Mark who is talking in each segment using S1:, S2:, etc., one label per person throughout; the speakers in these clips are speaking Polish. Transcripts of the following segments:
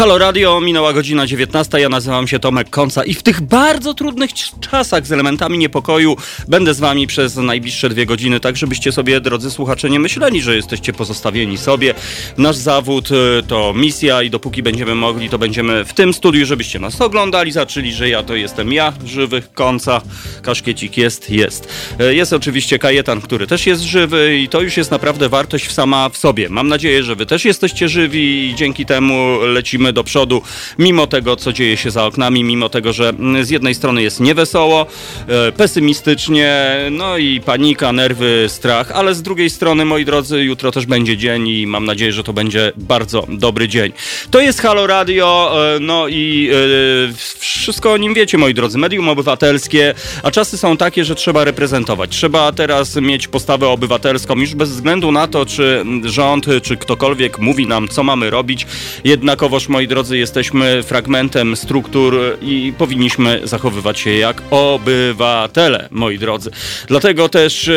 S1: Halo Radio, minęła godzina 19. Ja nazywam się Tomek Konca i w tych bardzo trudnych czasach z elementami niepokoju będę z wami przez najbliższe dwie godziny, tak żebyście sobie, drodzy słuchacze, nie myśleli, że jesteście pozostawieni sobie. Nasz zawód y, to misja i dopóki będziemy mogli, to będziemy w tym studiu, żebyście nas oglądali, zaczęli, że ja to jestem ja, żywy Konca. Kaszkiecik jest, jest. Y, jest oczywiście Kajetan, który też jest żywy i to już jest naprawdę wartość sama w sobie. Mam nadzieję, że wy też jesteście żywi i dzięki temu lecimy do przodu, mimo tego, co dzieje się za oknami, mimo tego, że mm, z jednej strony jest niewesoło, e, pesymistycznie, no i panika, nerwy, strach, ale z drugiej strony, moi drodzy, jutro też będzie dzień i mam nadzieję, że to będzie bardzo dobry dzień. To jest Halo Radio, e, no i e, wszystko o nim wiecie, moi drodzy, medium obywatelskie, a czasy są takie, że trzeba reprezentować. Trzeba teraz mieć postawę obywatelską, już bez względu na to, czy rząd, czy ktokolwiek mówi nam, co mamy robić, jednakowoż, moi drodzy, jesteśmy fragmentem struktur i powinniśmy zachowywać się jak obywatele, moi drodzy. Dlatego też e,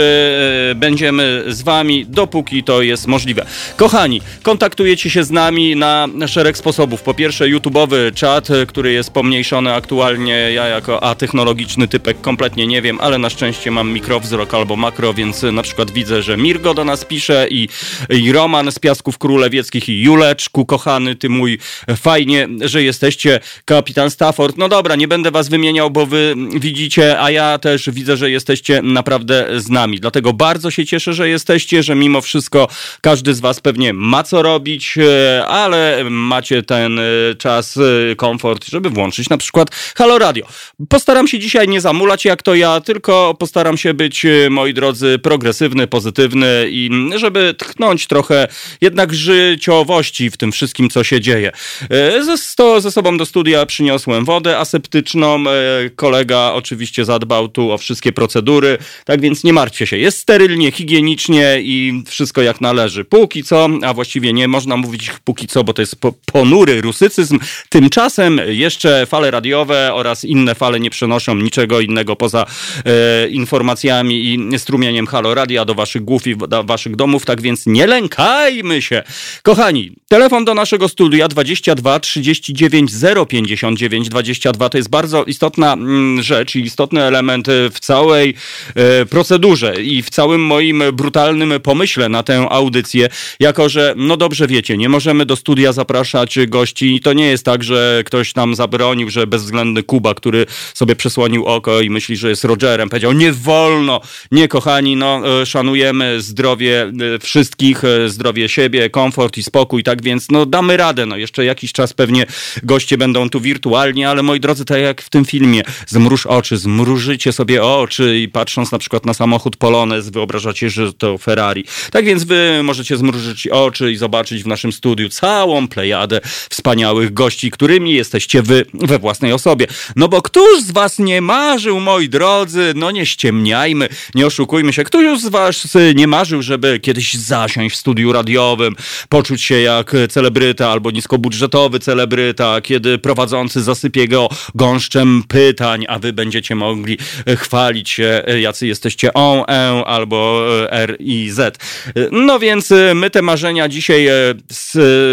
S1: będziemy z wami, dopóki to jest możliwe. Kochani, kontaktujecie się z nami na szereg sposobów. Po pierwsze, YouTube'owy czat, który jest pomniejszony aktualnie. Ja jako atechnologiczny typek kompletnie nie wiem, ale na szczęście mam mikrowzrok albo makro, więc na przykład widzę, że Mirgo do nas pisze i, i Roman z Piasków Królewieckich i Juleczku, kochany, ty mój fajnie, że jesteście kapitan Stafford. No dobra, nie będę was wymieniał, bo wy widzicie, a ja też widzę, że jesteście naprawdę z nami. Dlatego bardzo się cieszę, że jesteście, że mimo wszystko każdy z was pewnie ma co robić, e, ale macie ten e, czas, e, komfort, żeby włączyć na przykład Halo Radio. Postaram się dzisiaj nie zamulać jak to ja, tylko postaram się być, moi drodzy, progresywny, pozytywny i żeby tchnąć trochę jednak życiowości w tym wszystkim, co się dzieje. Ze, sto, ze sobą do studia przyniosłem wodę aseptyczną. Kolega oczywiście zadbał tu o wszystkie procedury, tak więc nie martwcie się. Jest sterylnie, higienicznie i wszystko jak należy. Póki co, a właściwie nie można mówić póki co, bo to jest po, ponury rusycyzm. Tymczasem jeszcze fale radiowe oraz inne fale nie przenoszą niczego innego poza e, informacjami i strumieniem halo radia do waszych głów i do waszych domów, tak więc nie lękajmy się. Kochani, telefon do naszego studia 22 39 059 22 to jest bardzo istotna mm, rzecz i istotny element w całej e, procedurze i w całym moim brutalnym pomyśle na tę audycję, jako że, no dobrze wiecie, nie możemy do studia zapraszać gości. I to nie jest tak, że ktoś nam zabronił, że bezwzględny Kuba, który sobie przesłonił oko i myśli, że jest Rogerem, powiedział nie wolno, nie kochani, no e, szanujemy zdrowie wszystkich, zdrowie siebie, komfort i spokój, tak więc no damy radę, no jeszcze jakiś czas pewnie goście będą tu wirtualnie, ale moi drodzy, tak jak w tym filmie, zmruż oczy, zmrużycie sobie oczy i patrząc na przykład na samochód Polonez, wyobrażacie, że to Ferrari. Tak więc wy możecie zmrużyć oczy i zobaczyć w naszym studiu całą plejadę wspaniałych gości, którymi jesteście wy we własnej osobie. No bo któż z was nie marzył, moi drodzy, no nie ściemniajmy, nie oszukujmy się, któż z was nie marzył, żeby kiedyś zasiąść w studiu radiowym, poczuć się jak celebryta albo niskobudżetowy celebryta, kiedy prowadzący zasypie go gąszczem pytań, a wy będziecie mogli chwalić się, jacy jesteście on, e albo e, r i z. No więc my te marzenia dzisiaj e,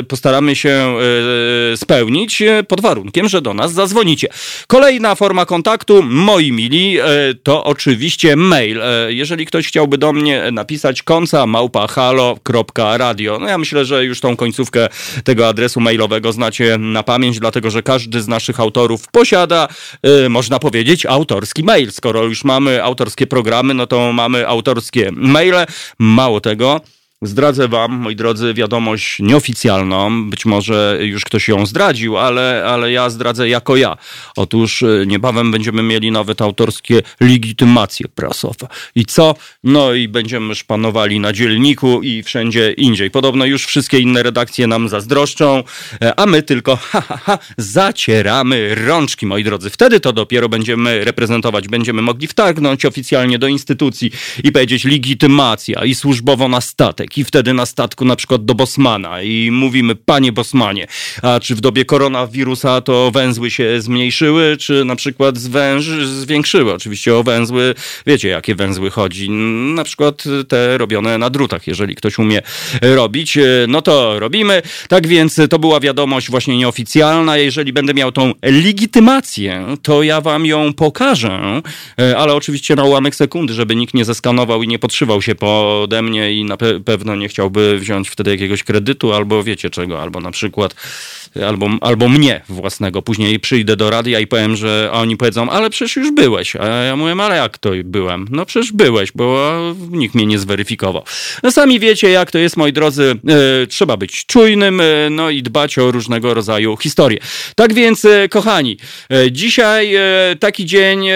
S1: postaramy się e, spełnić pod warunkiem, że do nas zadzwonicie. Kolejna forma kontaktu, moi mili, to oczywiście mail. Jeżeli ktoś chciałby do mnie napisać konca małpahalo.radio. No ja myślę, że już tą końcówkę tego adresu mailowego znacie na pamięć, dlatego że każdy z naszych autorów posiada, można powiedzieć, autorski mail. Skoro już mamy autorskie programy, no to mamy autorskie maile. Mało tego, Zdradzę wam, moi drodzy, wiadomość nieoficjalną. Być może już ktoś ją zdradził, ale, ale ja zdradzę jako ja. Otóż e, niebawem będziemy mieli nawet autorskie legitymacje prasowe. I co? No i będziemy szpanowali na dzielniku i wszędzie indziej. Podobno już wszystkie inne redakcje nam zazdroszczą, e, a my tylko ha, ha, ha, zacieramy rączki, moi drodzy. Wtedy to dopiero będziemy reprezentować, będziemy mogli wtargnąć oficjalnie do instytucji i powiedzieć legitymacja i służbowo na statek statek i wtedy na statku na przykład do Bosmana i mówimy, panie Bosmanie, a czy w dobie koronawirusa to węzły się zmniejszyły, czy na przykład zwęż, zwiększyły? Oczywiście o węzły, wiecie jakie węzły chodzi, na przykład te robione na drutach, jeżeli ktoś umie robić, no to robimy. Tak więc to była wiadomość właśnie nieoficjalna, jeżeli będę miał tą legitymację, to ja wam ją pokażę, ale oczywiście na ułamek sekundy, żeby nikt nie zeskanował i nie podszywał się pode mnie i na pe pewno nie chciałby wziąć wtedy jakiegoś kredytu albo wiecie czego, albo na przykład albo, albo mnie własnego. Później przyjdę do radia i powiem, że a oni powiedzą, ale przecież już byłeś. A ja mówię, ale jak to byłem? No przecież byłeś, bo nikt mnie nie zweryfikował. No sami wiecie, jak to jest, moi drodzy. E, trzeba być czujnym, e, no i dbać o różnego rodzaju historie. Tak więc, e, kochani, dzisiaj taki dzień,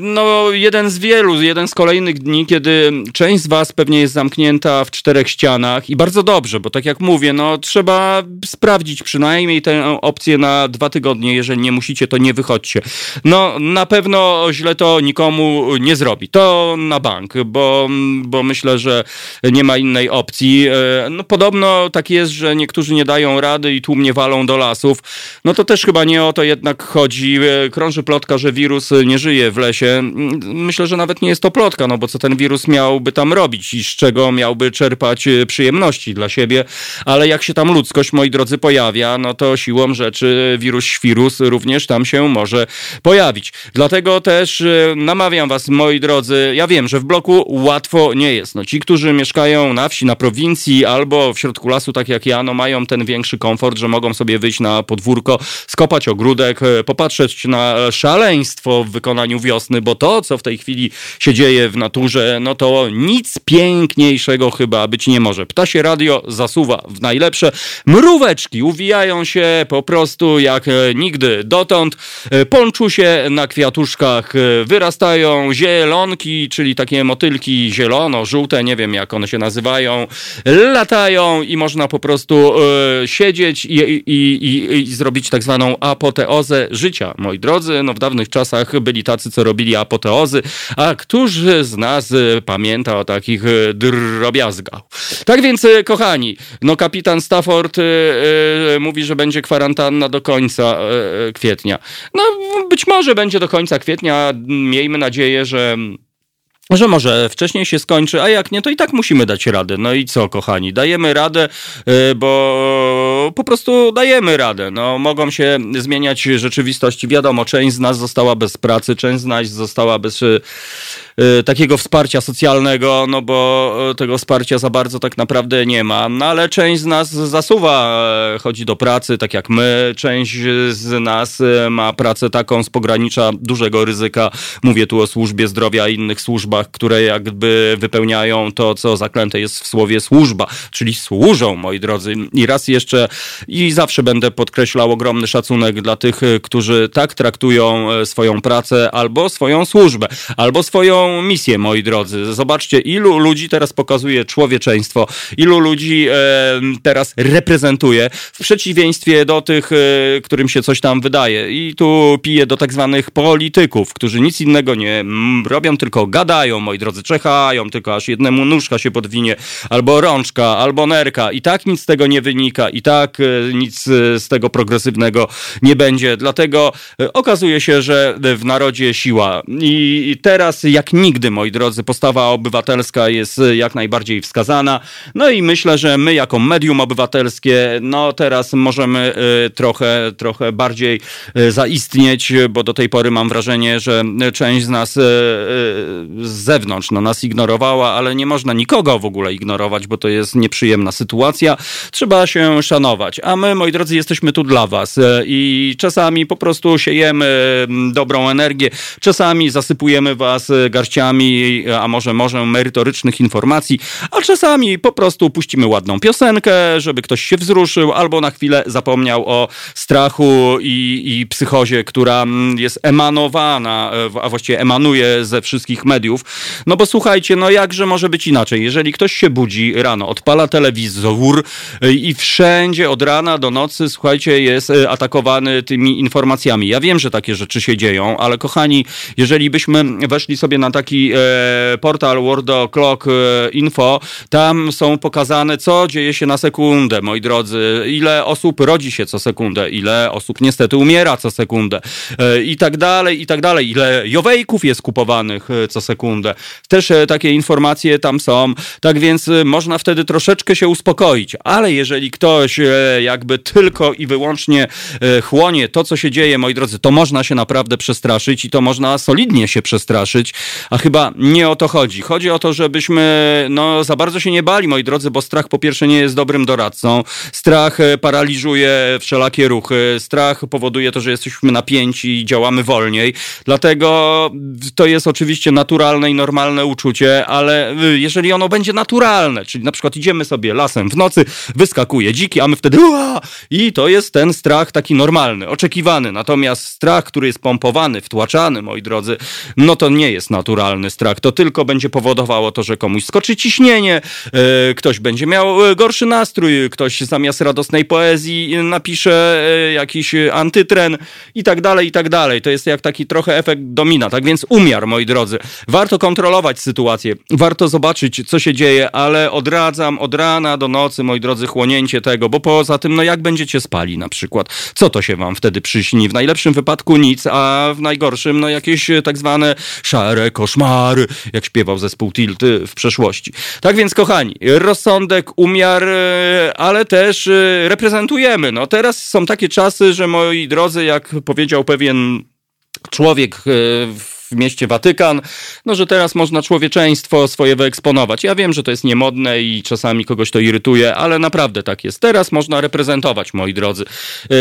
S1: no jeden z wielu, jeden z kolejnych dni, kiedy część z was pewnie jest zamknięta w czterech ścianach i bardzo dobrze, bo tak jak mówię, no trzeba sprawdzić przynajmniej tę opcję na dwa tygodnie, jeżeli nie musicie, to nie wychodźcie. No na pewno źle to nikomu nie zrobi. To na bank, bo, bo myślę, że nie ma innej opcji. E, no podobno tak jest, że niektórzy nie dają rady i tłumnie walą do lasów. No to też chyba nie o to jednak chodzi. E, krąży plotka, że wirus nie żyje w lesie. Myślę, że nawet nie jest to plotka, no bo co ten wirus miałby tam robić i z czego miałby czerpać e, przyjemności dla siebie. Ale jak się tam ludzkość, moi drodzy, pojawia, no to siłą rzeczy wirus świrus również tam się może pojawić. Dlatego też namawiam was, moi drodzy, ja wiem, że w bloku łatwo nie jest. No ci, którzy mieszkają na wsi, na prowincji albo w środku lasu, tak jak ja, no mają ten większy komfort, że mogą sobie wyjść na podwórko, skopać ogródek, e, popatrzeć na szaleństwo w wykonaniu wiosny, bo to, co w tej chwili się dzieje w naturze, no to nic piękniejszego chyba być nie może. Ptasie radio zasuwa w najlepsze. Mróweczki uwijają się po prostu jak e, nigdy dotąd. E, Ponczusie na kwiatuszkach wyrastają, zielonki, czyli takie motylki zielono-żółte, nie wiem jak one się nazywają, latają i można po prostu siedzieć i, i, i, i, zrobić tak zwaną apoteozę życia. Moi drodzy, no w dawnych czasach byli tacy, co robili apoteozy, a któż z nas pamięta o takich drobiazgach? Tak więc, kochani, no kapitan Stafford mówi, że będzie kwarantanna do końca kwietnia. No być może będzie do końca kwietnia, miejmy nadzieję, że że może wcześniej się skończy, a jak nie, to i tak musimy dać radę. No i co, kochani, dajemy radę, y, bo po prostu dajemy radę. No, mogą się zmieniać rzeczywistości. Wiadomo, część z nas została bez pracy, część z nas została bez takiego wsparcia socjalnego, no bo tego wsparcia za bardzo tak naprawdę nie ma. No ale część z nas zasuwa, e, chodzi do pracy, tak jak my. Część z nas ma pracę taką z pogranicza dużego ryzyka. Mówię tu o służbie zdrowia i innych służbach które jakby wypełniają to, co zaklęte jest w słowie służba, czyli służą, moi drodzy. I raz jeszcze i zawsze będę podkreślał ogromny szacunek dla tych, którzy tak traktują e, swoją pracę albo swoją służbę, albo swoją misję, moi drodzy. Zobaczcie, ilu ludzi teraz pokazuje człowieczeństwo, ilu ludzi e, teraz reprezentuje, w przeciwieństwie do tych, e, którym się coś tam wydaje. I tu piję do tak zwanych polityków, którzy nic innego nie robią, tylko gadają, moi drodzy, czechają, tylko aż jednemu nóżka się podwinie, albo rączka, albo nerka. I tak nic z tego nie wynika, i tak e, nic z tego progresywnego nie będzie. Dlatego okazuje się, że w narodzie siła. I teraz, jak nigdy, moi drodzy, postawa obywatelska jest jak najbardziej wskazana. No i myślę, że my, jako medium obywatelskie, no teraz możemy trochę, trochę bardziej zaistnieć, bo do tej pory mam wrażenie, że część z nas z zewnątrz no, nas ignorowała, ale nie można nikogo w ogóle ignorować, bo to jest nieprzyjemna sytuacja. Trzeba się szanować. A my, moi drodzy, jesteśmy tu dla was i czasami po prostu siejemy mm, dobrą energię, czasami zasypujemy was e, garściami, a może może merytorycznych informacji, a czasami po prostu puścimy ładną piosenkę, żeby ktoś się wzruszył albo na chwilę zapomniał o strachu i, i psychozie, która mm, jest emanowana, a właściwie emanuje ze wszystkich mediów. No bo słuchajcie, no jakże może być inaczej? Jeżeli ktoś się budzi rano, odpala telewizor y, i wszędzie od rana do nocy, słuchajcie, jest y, atakowany tymi informacjami. Ja wiem, że takie rzeczy się dzieją, ale kochani, jeżeli byśmy weszli sobie na taki e, portal World Clock e, Info. Tam są pokazane, co dzieje się na sekundę, moi drodzy. Ile osób rodzi się co sekundę, ile osób niestety umiera co sekundę e, i tak dalej, i tak dalej. Ile jowejków jest kupowanych e, co sekundę. Też e, takie informacje tam są. Tak więc można wtedy troszeczkę się uspokoić. Ale jeżeli ktoś jakby tylko i wyłącznie chłonie to, co się dzieje, moi drodzy, to można się naprawdę przestraszyć i to można solidnie się przestraszyć, a chyba nie o to chodzi. Chodzi o to, żebyśmy no, za bardzo się nie bali, moi drodzy, bo strach po pierwsze nie jest dobrym doradcą. Strach e, paraliżuje wszelakie ruchy. Strach powoduje to, że jesteśmy napięci i działamy wolniej. Dlatego to jest oczywiście naturalne i normalne uczucie, ale y, jeżeli ono będzie naturalne, czyli na przykład idziemy sobie lasem w nocy, wyskakuje dziki, a my wtedy Ua! i to jest ten strach taki normalny, oczekiwany. Natomiast strach, który jest pompowany, wtłaczany, moi drodzy, no to nie jest naturalny strach. To tylko będzie powodowało to, że komuś skoczy ciśnienie, e, ktoś będzie miał e, gorszy nastrój, ktoś zamiast radosnej poezji napisze e, jakiś antytren i tak dalej, i tak dalej. To jest jak taki trochę efekt domina. Tak więc umiar, moi drodzy. Warto kontrolować sytuację, warto zobaczyć, co się dzieje, ale odradzam od rana do nocy, moi drodzy, chłonięcie tego, bo poza tym, no jak będziecie spali na przykład? Co to się wam wtedy przyśni? W najlepszym wypadku nic, a w najgorszym, no jakieś tak zwane szare koszmary, jak śpiewał zespół Tilt w przeszłości. Tak więc, kochani, rozsądek, umiar, e, ale też e, reprezentujemy. No teraz są takie czasy, że moi drodzy, jak powiedział pewien człowiek e, w mieście Watykan, no że teraz można człowieczeństwo swoje wyeksponować. Ja wiem, że to jest niemodne i czasami kogoś to irytuje, ale naprawdę tak jest. Teraz można reprezentować, moi drodzy.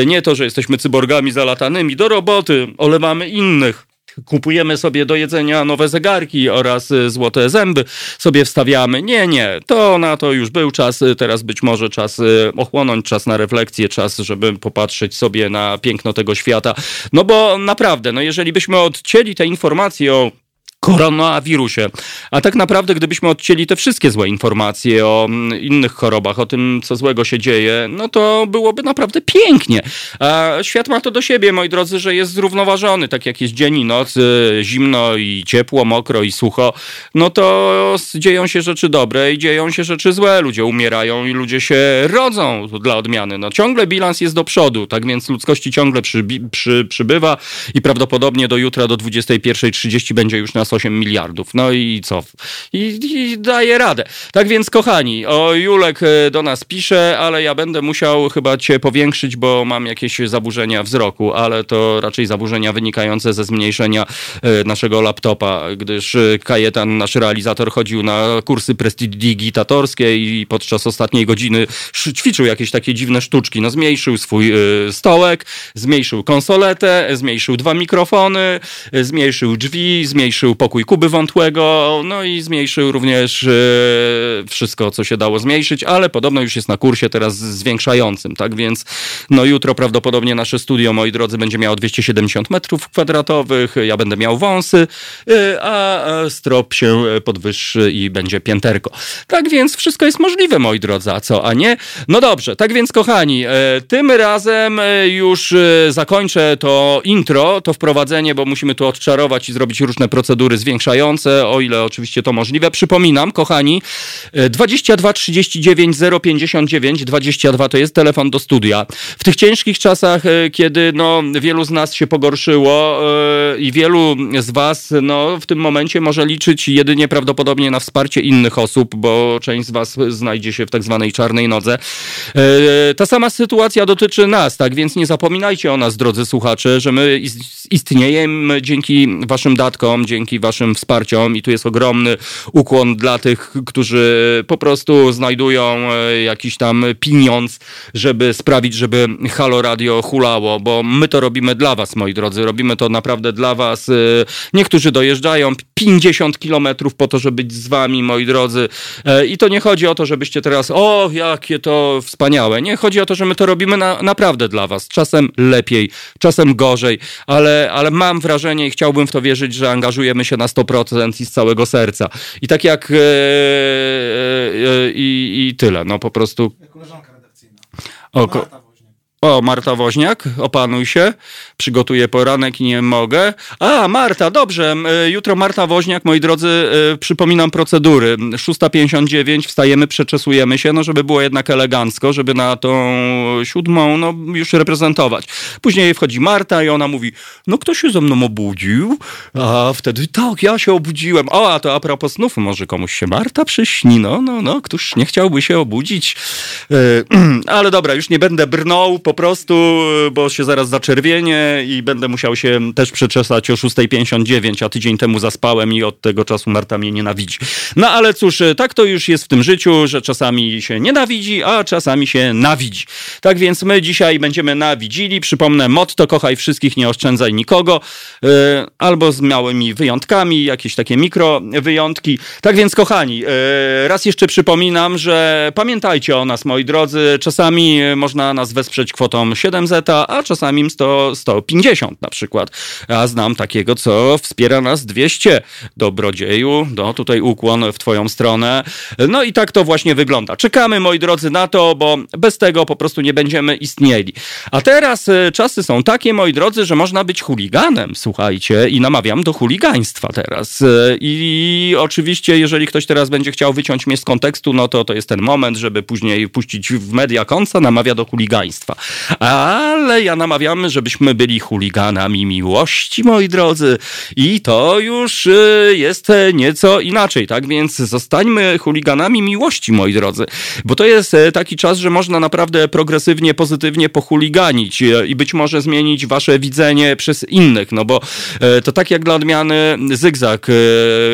S1: Nie to, że jesteśmy cyborgami zalatanymi, do roboty olewamy innych. Kupujemy sobie do jedzenia nowe zegarki oraz y, złote zęby sobie wstawiamy. Nie, nie, to na to już był czas. Teraz być może czas y, ochłonąć, czas na refleksję, czas, żeby popatrzeć sobie na piękno tego świata. No bo naprawdę, no jeżeli byśmy odcięli te informacje o koronawirusie. A tak naprawdę, gdybyśmy odcięli te wszystkie złe informacje o mm, innych chorobach, o tym, co złego się dzieje, no to byłoby naprawdę pięknie. A świat ma to do siebie, moi drodzy, że jest zrównoważony, tak jak jest dzień i noc, y, zimno i ciepło, mokro i sucho, no to dzieją się rzeczy dobre i dzieją się rzeczy złe. Ludzie umierają i ludzie się rodzą dla odmiany. No ciągle bilans jest do przodu, tak więc ludzkości ciągle przybi- przy, przybywa i prawdopodobnie do jutra, do 21.30 będzie już nas 8 miliardów. No i co? I, I daje radę. Tak więc, kochani, o Julek e, do nas pisze, ale ja będę musiał chyba cię powiększyć, bo mam jakieś zaburzenia wzroku, ale to raczej zaburzenia wynikające ze zmniejszenia e, naszego laptopa, gdyż e, Kajetan, nasz realizator, chodził na kursy prestidigitatorskie i podczas ostatniej godziny ćwiczył jakieś takie dziwne sztuczki. No zmniejszył swój stołek, zmniejszył konsoletę, zmniejszył dwa mikrofony, zmniejszył drzwi, zmniejszył pokój Kuby Wątłego, no i zmniejszył również e, wszystko, co się dało zmniejszyć, ale podobno już jest na kursie teraz zwiększającym, tak więc no jutro prawdopodobnie nasze studio, moi drodzy, będzie miało 270 metrów kwadratowych, ja będę miał wąsy, e, a e, strop się podwyższy i będzie pięterko. Tak więc wszystko jest możliwe, moi drodzy, a co, a nie? No dobrze, tak więc kochani, tym razem już zakończę to intro, to wprowadzenie, bo musimy tu odczarować i zrobić różne procedury zwiększające, o ile oczywiście to możliwe. Przypominam, kochani, e, 22 39 059 22 to jest telefon do studia. W tych ciężkich czasach, e, kiedy no, wielu z nas się pogorszyło e, i wielu z was no, w tym momencie może liczyć jedynie prawdopodobnie na wsparcie innych osób, bo część z was znajdzie się w tak zwanej czarnej nodze. E, Ta sama sytuacja dotyczy nas, tak więc nie zapominajcie o nas, drodzy słuchacze, że my is- istniejemy dzięki waszym datkom, dzięki waszym wsparciom i tu jest ogromny ukłon dla tych, którzy po prostu znajdują e, jakiś tam pieniądz, żeby sprawić, żeby Halo Radio hulało, bo my to robimy dla was, moi drodzy, robimy to naprawdę dla was. E, Niektórzy dojeżdżają 50 kilometrów po to, żeby być z wami, moi drodzy. E, I to nie chodzi o to, żebyście teraz, o, jakie to wspaniałe. Nie, chodzi o to, że my to robimy na, naprawdę dla was. Czasem lepiej, czasem gorzej, ale, ale mam wrażenie i chciałbym w to wierzyć, że angażujemy się na 100% i z całego serca. I tak jak e, e, e, i, i tyle, no po prostu.
S2: Koleżanka redakcyjna.
S1: O, ko-. O, Marta Woźniak, opanuj się, przygotuję poranek nie mogę. A, Marta, dobrze, e, jutro Marta Woźniak, moi drodzy, e, przypominam procedury. 6.59, wstajemy, przeczesujemy się, no żeby było jednak elegancko, żeby na tą siódmą, no już reprezentować. Później wchodzi Marta i ona mówi, no kto się ze mną obudził? A wtedy, tak, ja się obudziłem. O, a to a propos snów, może komuś się Marta przyśni, no, no, no, któż nie chciałby się obudzić? Ale dobra, już nie będę brnął, po prostu, bo się zaraz zaczerwienie i będę musiał się też przeczesać o 6.59, a tydzień temu zaspałem i od tego czasu Marta mnie nienawidzi. No ale cóż, tak to już jest w tym życiu, że czasami się nienawidzi, a czasami się nawidzi. Tak więc my dzisiaj będziemy nawidzili. Przypomnę, motto kochaj wszystkich, nie oszczędzaj nikogo, yy, albo z małymi wyjątkami, jakieś takie mikro wyjątki. Tak więc kochani, raz jeszcze przypominam, że pamiętajcie o nas, moi drodzy. Czasami można nas wesprzeć kwotą 7 zeta, a czasami 100, 150 na przykład. A znam takiego, co wspiera nas 200. Dobrodzieju, no tutaj ukłon w twoją stronę. No i tak to właśnie wygląda. Czekamy, moi drodzy, na to, bo bez tego po prostu nie będziemy istnieli. A teraz y, czasy są takie, moi drodzy, że można być chuliganem, słuchajcie, i namawiam do chuligaństwa teraz. Y, I oczywiście, jeżeli ktoś teraz będzie chciał wyciąć mnie z kontekstu, no to to jest ten moment, żeby później puścić w media konca, namawia do chuligaństwa. Ale ja namawiam, żebyśmy byli chuliganami miłości, moi drodzy. I to już y, jest nieco inaczej, tak? Więc zostańmy chuliganami miłości, moi drodzy. Bo to jest e, taki czas, że można naprawdę progresywnie, pozytywnie pochuliganić e, i być może zmienić wasze widzenie przez innych. No bo e, to tak jak dla odmiany Zygzak,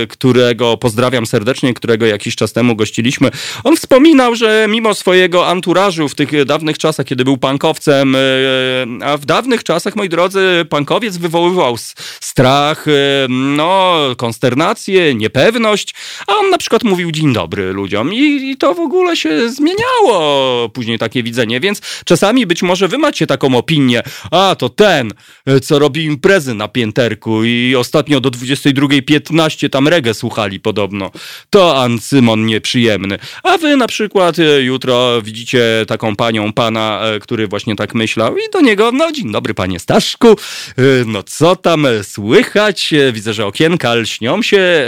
S1: którego pozdrawiam serdecznie, którego jakiś czas temu gościliśmy. On wspominał, że mimo swojego anturażu w tych dawnych czasach, kiedy był pankowcem, a w dawnych czasach, moi drodzy, pankowiec wywoływał strach, no, konsternację, niepewność, a on na przykład mówił dzień dobry ludziom i, i to w ogóle się zmieniało później takie widzenie, więc czasami być może wy macie taką opinię, a to ten, co robi imprezy na pięterku i ostatnio do 22.15 tam regę słuchali podobno. To Ancymon nieprzyjemny. A wy na przykład e, jutro widzicie taką panią, pana, e, który właśnie tak myślał i do niego, no dzień dobry panie Staszku, e, no co tam słychać? Widzę, że okienka lśnią się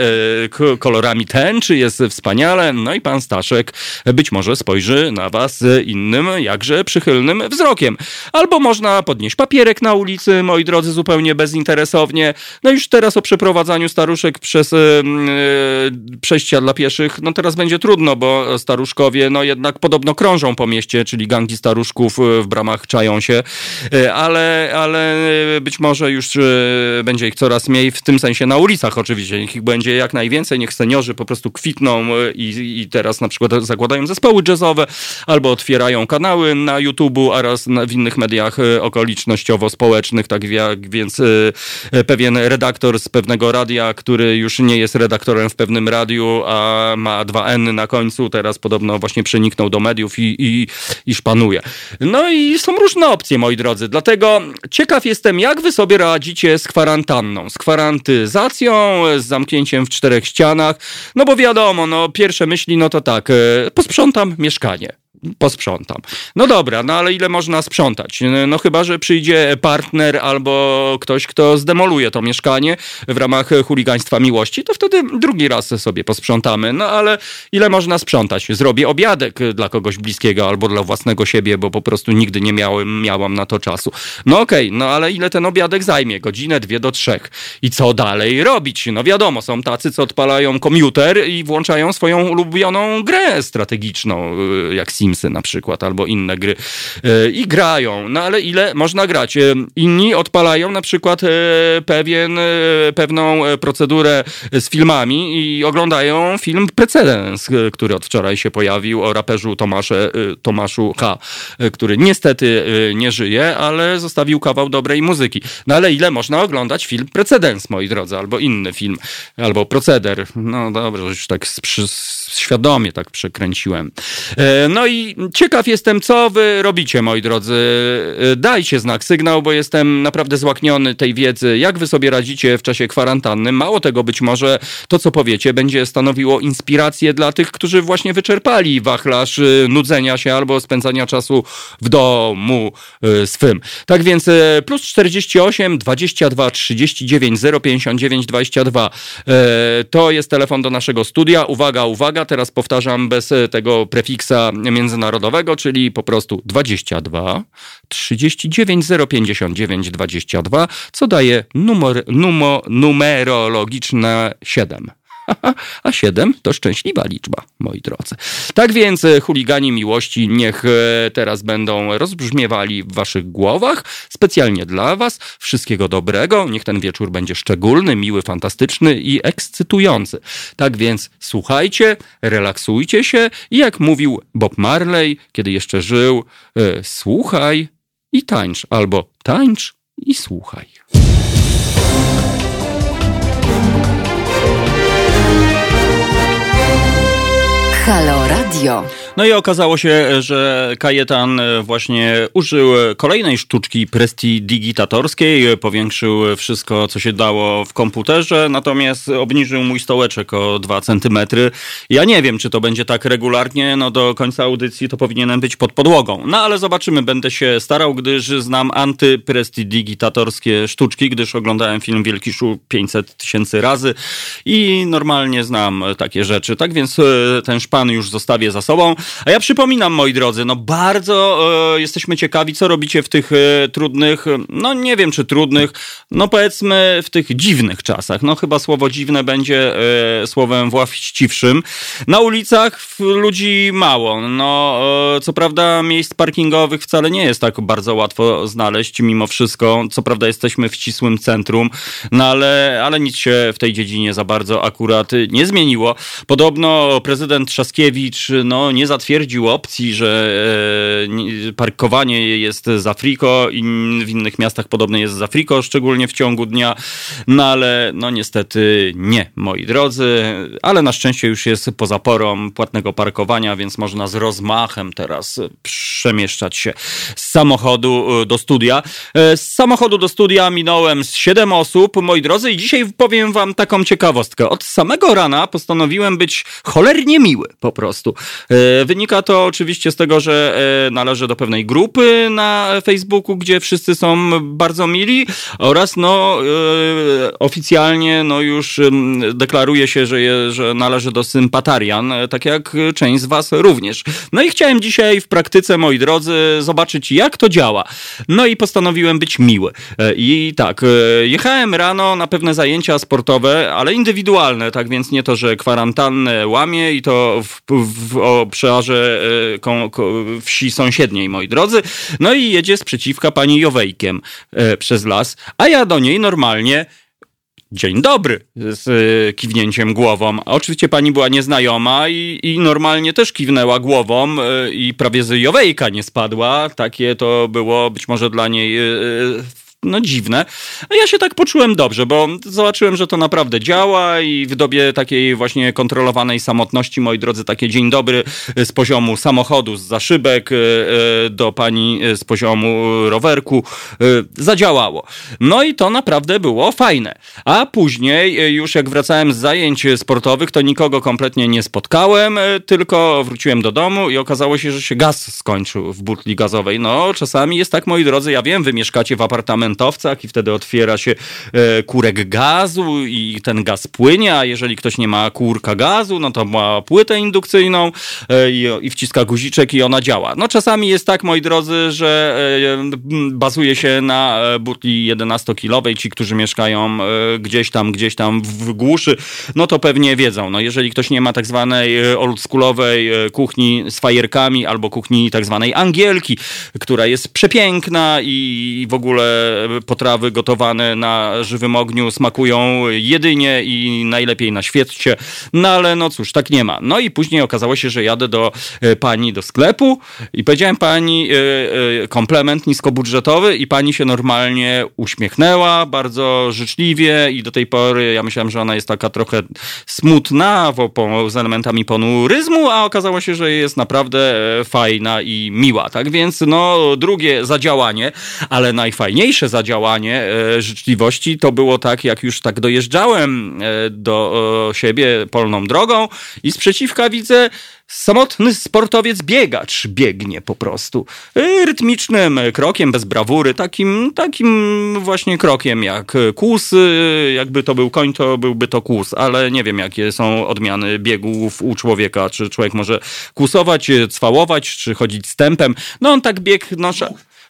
S1: kolorami tęczy, jest wspaniale, no i pan Staszek być może spojrzy na was innym, jakże przychylnym wzrokiem. Albo można podnieść papierek na ulicy, moi drodzy, zupełnie bezinteresownie. No już teraz o przeprowadzaniu staruszek przez yy, przejścia dla pieszych, no teraz będzie trudno, bo staruszkowie no jednak podobno krążą po mieście, czyli gangi staruszków e, w bramach czają się, ale, ale być może już będzie ich coraz mniej, w tym sensie na ulicach oczywiście, niech ich będzie jak najwięcej, niech seniorzy po prostu kwitną i, i teraz na przykład zakładają zespoły jazzowe, albo otwierają kanały na YouTube'u oraz w innych mediach okolicznościowo-społecznych, tak jak więc pewien redaktor z pewnego radia, który już nie jest redaktorem w pewnym radiu, a ma dwa N na końcu, teraz podobno właśnie przeniknął do mediów i, i, i szpanuje. No i są różne opcje, moi drodzy, dlatego ciekaw jestem, jak wy sobie radzicie z kwarantanną, z kwarantyzacją, z zamknięciem w czterech ścianach, no bo wiadomo, no pierwsze myśli, no to tak, e, posprzątam mieszkanie posprzątam. No dobra, no ale ile można sprzątać? No chyba, że przyjdzie partner albo ktoś, kto zdemoluje to mieszkanie w ramach chuligaństwa miłości, to wtedy drugi raz sobie posprzątamy. No ale ile można sprzątać? Zrobię obiadek dla kogoś bliskiego albo dla własnego siebie, bo po prostu nigdy nie miałem, miałam na to czasu. No okej, okay, no ale ile ten obiadek zajmie? Godzinę, dwie do trzech. I co dalej robić? No wiadomo, są tacy, co odpalają komputer i włączają swoją ulubioną grę strategiczną, y, jak Sim Simsy na przykład, albo inne gry e, i grają. No ale ile można grać? E, inni odpalają na przykład e, pewien, pewną procedurę z filmami i oglądają film Precedens, który od wczoraj się pojawił o raperzu Tomasze, Tomaszu H., który niestety nie żyje, ale zostawił kawał dobrej muzyki. No ale ile można oglądać film Precedens, moi drodzy, albo inny film, albo Proceder. No dobrze, już tak świadomie tak przekręciłem. No i i ciekaw jestem, co wy robicie, moi drodzy. Dajcie znak, sygnał, bo jestem naprawdę złakniony tej wiedzy, jak wy sobie radzicie w czasie kwarantanny. Mało tego, być może to, co powiecie, będzie stanowiło inspirację dla tych, którzy właśnie wyczerpali wachlarz nudzenia się albo spędzania czasu w domu swym. Tak więc plus 48 22 39 059 22 to jest telefon do naszego studia. Uwaga, uwaga, teraz powtarzam bez tego prefiksa międzynarodowego, czyli po prostu 22 39 059 22, co daje numer, numo, numerologiczne 7. A 7 to szczęśliwa liczba, moi drodzy. Tak więc e, chuligani miłości niech e, teraz będą rozbrzmiewali w waszych głowach. Specjalnie dla was. Wszystkiego dobrego. Niech ten wieczór będzie szczególny, miły, fantastyczny i ekscytujący. Tak więc słuchajcie, relaksujcie się i jak mówił Bob Marley, kiedy jeszcze żył, e, słuchaj i tańcz, albo tańcz i słuchaj.
S2: Halo Radio.
S1: No i okazało się, że Kajetan właśnie użył kolejnej sztuczki prestidigitatorskiej, powiększył wszystko, co się dało w komputerze, natomiast obniżył mój stołeczek o 2 cm. Ja nie wiem, czy to będzie tak regularnie, no do końca audycji to powinienem być pod podłogą. No ale zobaczymy, będę się starał, gdyż znam antyprestidigitatorskie sztuczki, gdyż oglądałem film Wielki Szul 500 tysięcy razy i normalnie znam takie rzeczy. Tak więc e, ten szpan już zostawię za sobą. A ja przypominam, moi drodzy, no bardzo e, jesteśmy ciekawi, co robicie w tych e, trudnych, no nie wiem czy trudnych, no powiedzmy w tych dziwnych czasach. No chyba słowo dziwne będzie e, słowem właściwszym. Na ulicach ludzi mało. No e, co prawda miejsc parkingowych wcale nie jest tak bardzo łatwo znaleźć mimo wszystko. Co prawda jesteśmy w ścisłym centrum, no ale, ale nic się w tej dziedzinie za bardzo akurat nie zmieniło. Podobno prezydent Trzaskiewicz no nie zatwierdził opcji, że e, parkowanie jest za friko i w innych miastach podobne jest za friko, szczególnie w ciągu dnia. No ale no niestety nie, moi drodzy. Ale na szczęście już jest poza porą płatnego parkowania, więc można z rozmachem teraz przemieszczać się z samochodu e, do studia. E, z samochodu do studia minąłem z 7 osób, moi drodzy, i dzisiaj powiem wam taką ciekawostkę. Od samego rana postanowiłem być cholernie miły po prostu. Wynika to oczywiście z tego, że należę do pewnej grupy na Facebooku, gdzie wszyscy są bardzo mili oraz no oficjalnie no już deklaruje się, że, je, że należy do sympatarian, tak jak część z was również. No i chciałem dzisiaj w praktyce, moi drodzy, zobaczyć jak to działa. No i postanowiłem być miły. I tak, jechałem rano na pewne zajęcia sportowe, ale indywidualne, tak więc nie to, że kwarantannę łamie i to w, w, w obszarze ko, ko, wsi sąsiedniej, moi drodzy. No i jedzie sprzeciwka pani Jowejkiem e, przez las, a ja do niej normalnie Dzień dobry, z e, kiwnięciem głową. A oczywiście pani była nieznajoma i, i normalnie też kiwnęła głową e, i prawie z Jowejka nie spadła. Takie to było być może dla niej e, no dziwne. A ja się tak poczułem dobrze, bo zobaczyłem, że to naprawdę działa i w dobie takiej właśnie kontrolowanej samotności, moi drodzy, takie dzień dobry z poziomu samochodu, z zaszybek e, e, do pani z poziomu rowerku e, zadziałało. No i to naprawdę było fajne. A później już jak wracałem z zajęć sportowych, to nikogo kompletnie nie spotkałem, tylko wróciłem do domu i okazało się, że się gaz skończył w butli gazowej. No czasami jest tak, moi drodzy, ja wiem, wy mieszkacie w apartamentach i wtedy otwiera się e, kurek gazu i ten gaz płynie, a jeżeli ktoś nie ma kurka gazu, no to ma płytę indukcyjną e, i wciska guziczek i ona działa. No czasami jest tak, moi drodzy, że e, bazuje się na butli 11-kilowej. Ci, którzy mieszkają gdzieś tam, gdzieś tam w głuszy, no to pewnie wiedzą. No jeżeli ktoś nie ma tak zwanej oldschoolowej kuchni z fajerkami albo kuchni tak zwanej angielki, która jest przepiękna i w ogóle potrawy gotowane na żywym ogniu smakują jedynie i najlepiej na świecie. No ale no cóż, tak nie ma. No i później okazało się, że jadę do e, pani do sklepu i powiedziałem pani e, e, komplement niskobudżetowy i pani się normalnie uśmiechnęła bardzo życzliwie i do tej pory ja myślałem, że ona jest taka trochę smutna z elementami ponuryzmu, a okazało się, że jest naprawdę fajna i miła. Tak więc no drugie zadziałanie, ale najfajniejsze zadziałanie życzliwości to było tak, jak już tak dojeżdżałem do siebie polną drogą i sprzeciwka widzę samotny sportowiec biegacz biegnie po prostu. E, rytmicznym krokiem, bez brawury, takim, takim właśnie krokiem jak kłus. Jakby to był koń, to byłby to kłus, ale nie wiem jakie są odmiany biegów u człowieka. Czy człowiek może kłusować, cwałować, czy chodzić stępem. No on tak biegł, no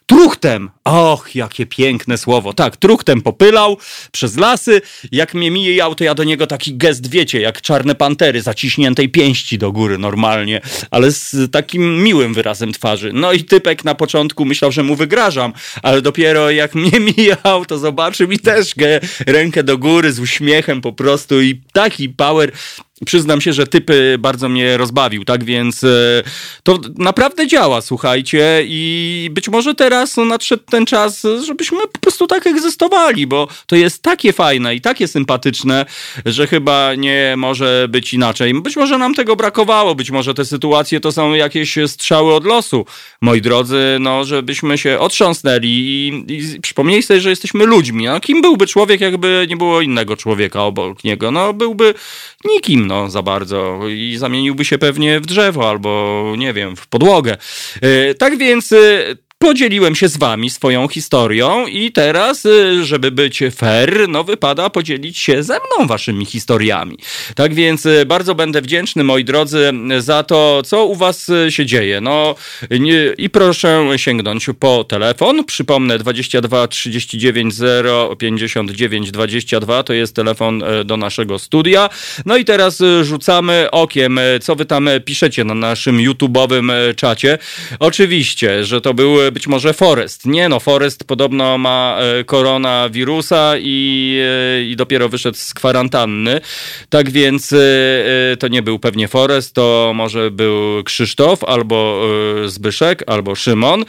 S1: truchtem. Och, jakie piękne słowo. Tak, truchtem popylał przez lasy. Jak mnie mijał, to ja do niego taki gest, wiecie, jak czarne pantery, zaciśniętej pięści do góry normalnie, ale z takim miłym wyrazem twarzy. No i typek na początku myślał, że mu wygrażam, ale dopiero jak mnie mijał, to zobaczył mi też rękę do góry z uśmiechem po prostu i taki power Przyznam się, że typy bardzo mnie rozbawił, tak więc e, to naprawdę działa, słuchajcie, i być może teraz nadszedł ten czas, żebyśmy po prostu tak egzystowali, bo to jest takie fajne i takie sympatyczne, że chyba nie może być inaczej. Być może nam tego brakowało, być może te sytuacje to są jakieś strzały od losu, moi drodzy, no, żebyśmy się otrząsnęli i, i przypomnieli sobie, że jesteśmy ludźmi. No, kim byłby człowiek, jakby nie było innego człowieka obok niego? No, byłby nikim no, za bardzo i zamieniłby się pewnie w drzewo albo, nie wiem, w podłogę. E, tak więc e, Podzieliłem się z wami swoją historią i teraz, y, żeby być fair, no wypada podzielić się ze mną waszymi historiami. Tak więc y, bardzo będę wdzięczny, moi drodzy, za to, co u was y, się dzieje. No nie, i proszę sięgnąć po telefon. Przypomnę 22 39 0 59 22 to jest telefon do naszego studia. No i teraz rzucamy okiem, co wy tam piszecie na naszym YouTube'owym czacie. Oczywiście, że to były być może Forest. Nie no, Forest podobno ma e, koronawirusa i, e, i dopiero wyszedł z kwarantanny. Tak więc e, to nie był pewnie Forest, to może był Krzysztof, albo Zbyszek, albo Szymon.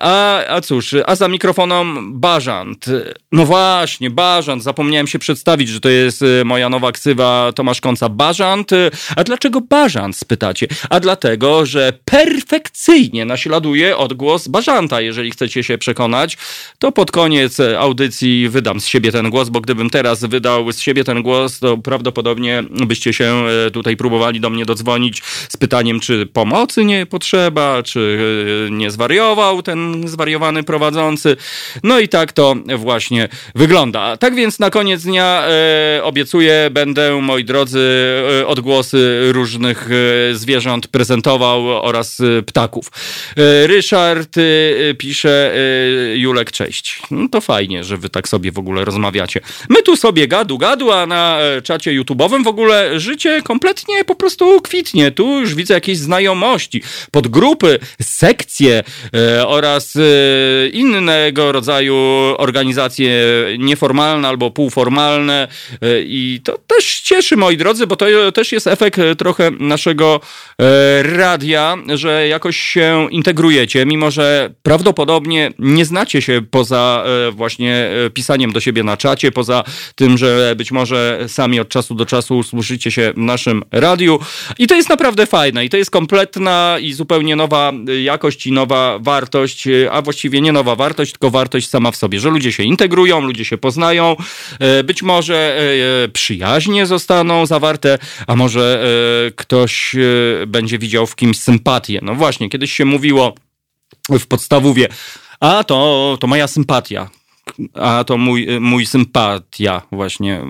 S1: A, a cóż, a za mikrofonem Bażant. No właśnie, Bażant. Zapomniałem się przedstawić, że to jest moja nowa ksywa Tomasz Konca Bażant. A dlaczego Bażant, spytacie? A dlatego, że perfekcyjnie naśladuje odgłos Bażanta. Jeżeli chcecie się przekonać, to pod koniec audycji wydam z siebie ten głos, bo gdybym teraz wydał z siebie ten głos, to prawdopodobnie byście się e, tutaj próbowali do mnie dodzwonić z pytaniem, czy pomocy nie potrzeba, czy e, nie zwariował ten zwariowany prowadzący. No i tak to właśnie wygląda. Tak więc na koniec dnia e, obiecuję, będę, moi drodzy, e, odgłosy różnych e, zwierząt prezentował oraz e, ptaków. Ryszard pisze y, Julek, cześć. No to fajnie, że wy tak sobie w ogóle rozmawiacie. My tu sobie gadu gadu, a na e, czacie YouTube'owym w ogóle życie kompletnie po prostu kwitnie. Tu już widzę jakieś znajomości, podgrupy, sekcje e, oraz e, innego rodzaju organizacje nieformalne albo półformalne i to też cieszy, moi drodzy, bo to też jest efekt trochę naszego radia, że jakoś się integrujecie, mimo że prawdopodobnie nie znacie się poza e, właśnie e, pisaniem do siebie na czacie, poza tym, że być może sami od czasu do czasu usłyszycie się w naszym radiu. I to jest naprawdę fajne i to jest kompletna i zupełnie nowa e, jakość i nowa wartość, a właściwie nie nowa wartość, tylko wartość sama w sobie, że ludzie się integrują, ludzie się poznają, być może przyjaźnie zostaną zawarte, a może ktoś będzie widział w kimś sympatię. No właśnie, kiedyś się mówiło, w podstawówie. A to, to moja sympatia. A to mój, mój sympatia właśnie.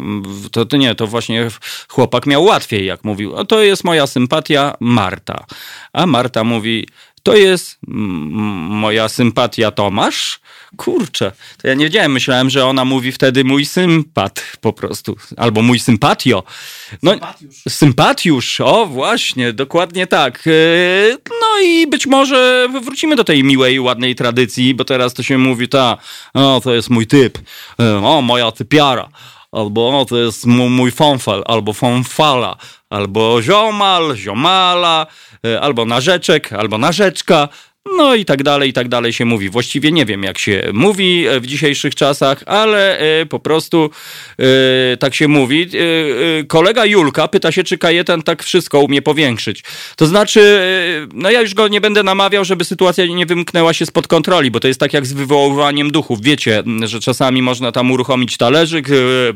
S1: To, nie, to właśnie chłopak miał łatwiej, jak mówił. A to jest moja sympatia Marta. A Marta mówi, to jest moja sympatia Tomasz? Kurczę, to ja nie wiedziałem, myślałem, że ona mówi wtedy mój sympat po prostu, albo mój sympatio. No, sympatiusz. sympatiusz, o właśnie, dokładnie tak. E, no i być może wrócimy do tej miłej, ładnej tradycji, bo teraz to się mówi, ta, o, to jest mój typ, e, o, moja typiara albo o, to jest mój fonfal, albo fonfala, albo ziomal, ziomala, albo narzeczek, albo narzeczka, no i tak dalej, i tak dalej się mówi. Właściwie nie wiem, jak się mówi e, w dzisiejszych czasach, ale e, po prostu e, tak się mówi. Kolega Julka pyta się, czy Kajetan tak wszystko umie powiększyć. To znaczy, no ja już go nie będę namawiał, żeby sytuacja nie wymknęła się spod kontroli, bo to jest tak jak z wywoływaniem duchów. Wiecie, że czasami można tam uruchomić talerzyk,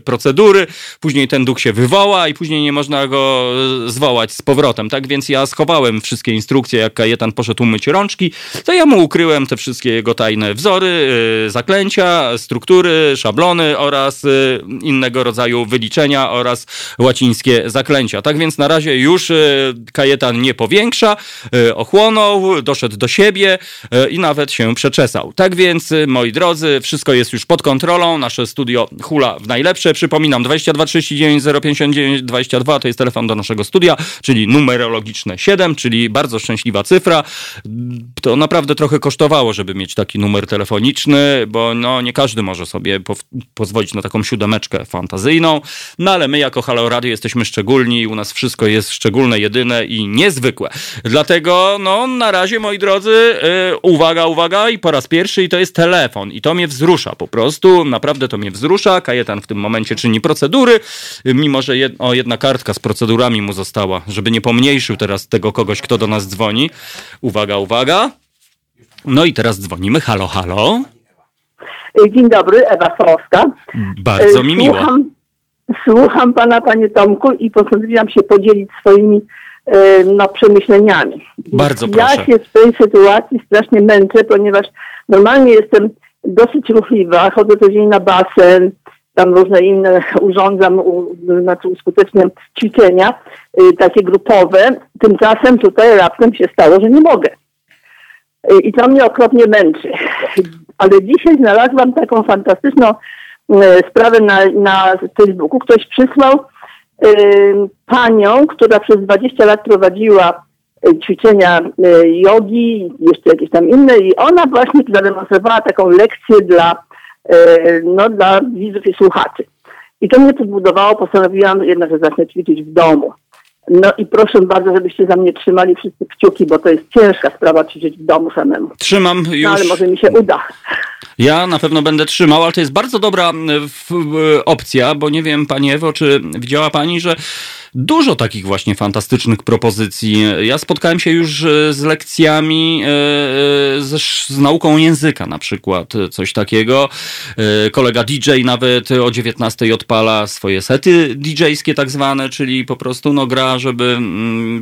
S1: procedury, później ten duch się wywoła i później nie można go zwołać z powrotem. Tak więc ja schowałem wszystkie instrukcje, jak Kajetan poszedł umyć rączki to ja mu ukryłem te wszystkie jego tajne wzory, y, zaklęcia, struktury, szablony oraz y, innego rodzaju wyliczenia oraz łacińskie zaklęcia. Tak więc na razie już y, Kajetan nie powiększa, ochłonął, doszedł do siebie i nawet się przeczesał. Tak więc, moi drodzy, wszystko jest już pod kontrolą. Nasze studio hula w najlepsze. Przypominam, 22 39 059 22 to jest telefon do naszego studia, czyli numerologiczne 7, czyli bardzo szczęśliwa cyfra. To to naprawdę trochę kosztowało, żeby mieć taki numer telefoniczny, bo no, nie każdy może sobie po pozwolić na taką siódemeczkę fantazyjną. No ale my jako Halo Radio jesteśmy szczególni, u nas wszystko jest szczególne, jedyne i niezwykłe. Dlatego no, na razie, moi drodzy, yy, uwaga, uwaga i po raz pierwszy i to jest telefon. I to mnie wzrusza po prostu, naprawdę to mnie wzrusza. Kajetan w tym momencie czyni procedury, mimo że jed o, jedna kartka z procedurami mu została, żeby nie pomniejszył teraz tego kogoś, kto do nas dzwoni. Uwaga, uwaga. No i teraz dzwonimy. Halo, halo.
S3: Dzień dobry, Ewa Sorowska.
S1: Bardzo mi miło.
S3: Słucham, słucham pana, panie Tomku i postanowiłam się podzielić swoimi e, no, przemyśleniami.
S1: Bardzo
S3: ja
S1: proszę.
S3: Ja się w tej sytuacji strasznie męczę, ponieważ normalnie jestem dosyć ruchliwa, chodzę codziennie na basen, tam różne inne urządzam, u, znaczy uskuteczniam ćwiczenia y, takie grupowe. Tymczasem tutaj raptem się stało, że nie mogę. I to mnie okropnie męczy. Ale dzisiaj znalazłam taką fantastyczną e, sprawę na, na Facebooku. Ktoś przysłał y, panią, która przez 20 lat prowadziła ćwiczenia jogi, jeszcze jakieś tam inne i ona właśnie zademonstrowała taką lekcję dla, no, dla widzów i słuchaczy. I to mnie podbudowało, postanowiłam jednak, że zacznę ćwiczyć w domu. No i proszę bardzo, żebyście za mnie trzymali wszyscy kciuki, bo to jest ciężka sprawa ćwiczyć w domu samemu.
S1: Trzymam już.
S3: No ale może mi się uda.
S1: Ja na pewno będę trzymał, ale to jest bardzo dobra opcja, bo nie wiem, Pani Ewo, czy widziała Pani, że dużo takich właśnie fantastycznych propozycji. Ja spotkałem się już e, z lekcjami e, e, z, z nauką języka na przykład, coś takiego. Kolega DJ nawet o 19 odpala swoje sety DJ-skie tak zwane, czyli po prostu no gra, żeby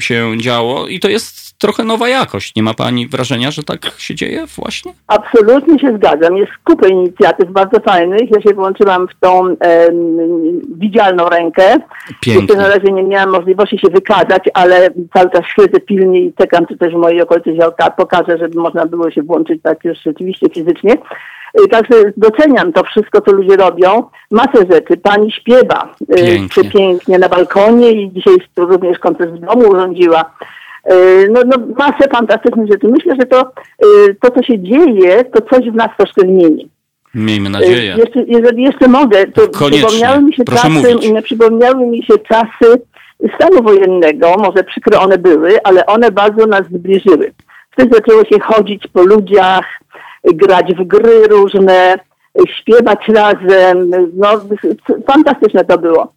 S1: się działo i to jest trochę nowa jakość. Nie ma pani wrażenia, że tak się dzieje właśnie?
S3: Absolutnie się zgadzam. Jest kupę inicjatyw bardzo fajnych. Ja się włączyłam w tą e, widzialną rękę.
S1: Pięknie.
S3: Na razie nie miałam możliwości się wykazać, ale cały czas śledzę pilnie i czekam, czy też w mojej okolicy się pokaże, żeby można było się włączyć tak już rzeczywiście fizycznie. E, także doceniam to wszystko, co ludzie robią. Masę rzeczy. Pani śpiewa
S1: e, pięknie,
S3: pięknie na balkonie i dzisiaj również koncert w domu urządziła. E, no, no masę fantastycznych rzeczy. Myślę, że to, e, to, co się dzieje, to coś w nas troszkę zmieni.
S1: Miejmy nadzieję.
S3: E, jeszcze, jeżeli jeszcze mogę, to
S1: Koniecznie.
S3: przypomniały mi się
S1: Proszę
S3: czasy,
S1: mówić.
S3: przypomniały mi się czasy stanu wojennego, może przykre one były, ale one bardzo nas zbliżyły. Wtedy zaczęło się chodzić po ludziach, grać w gry różne, śpiewać razem. No, fantastyczne to było.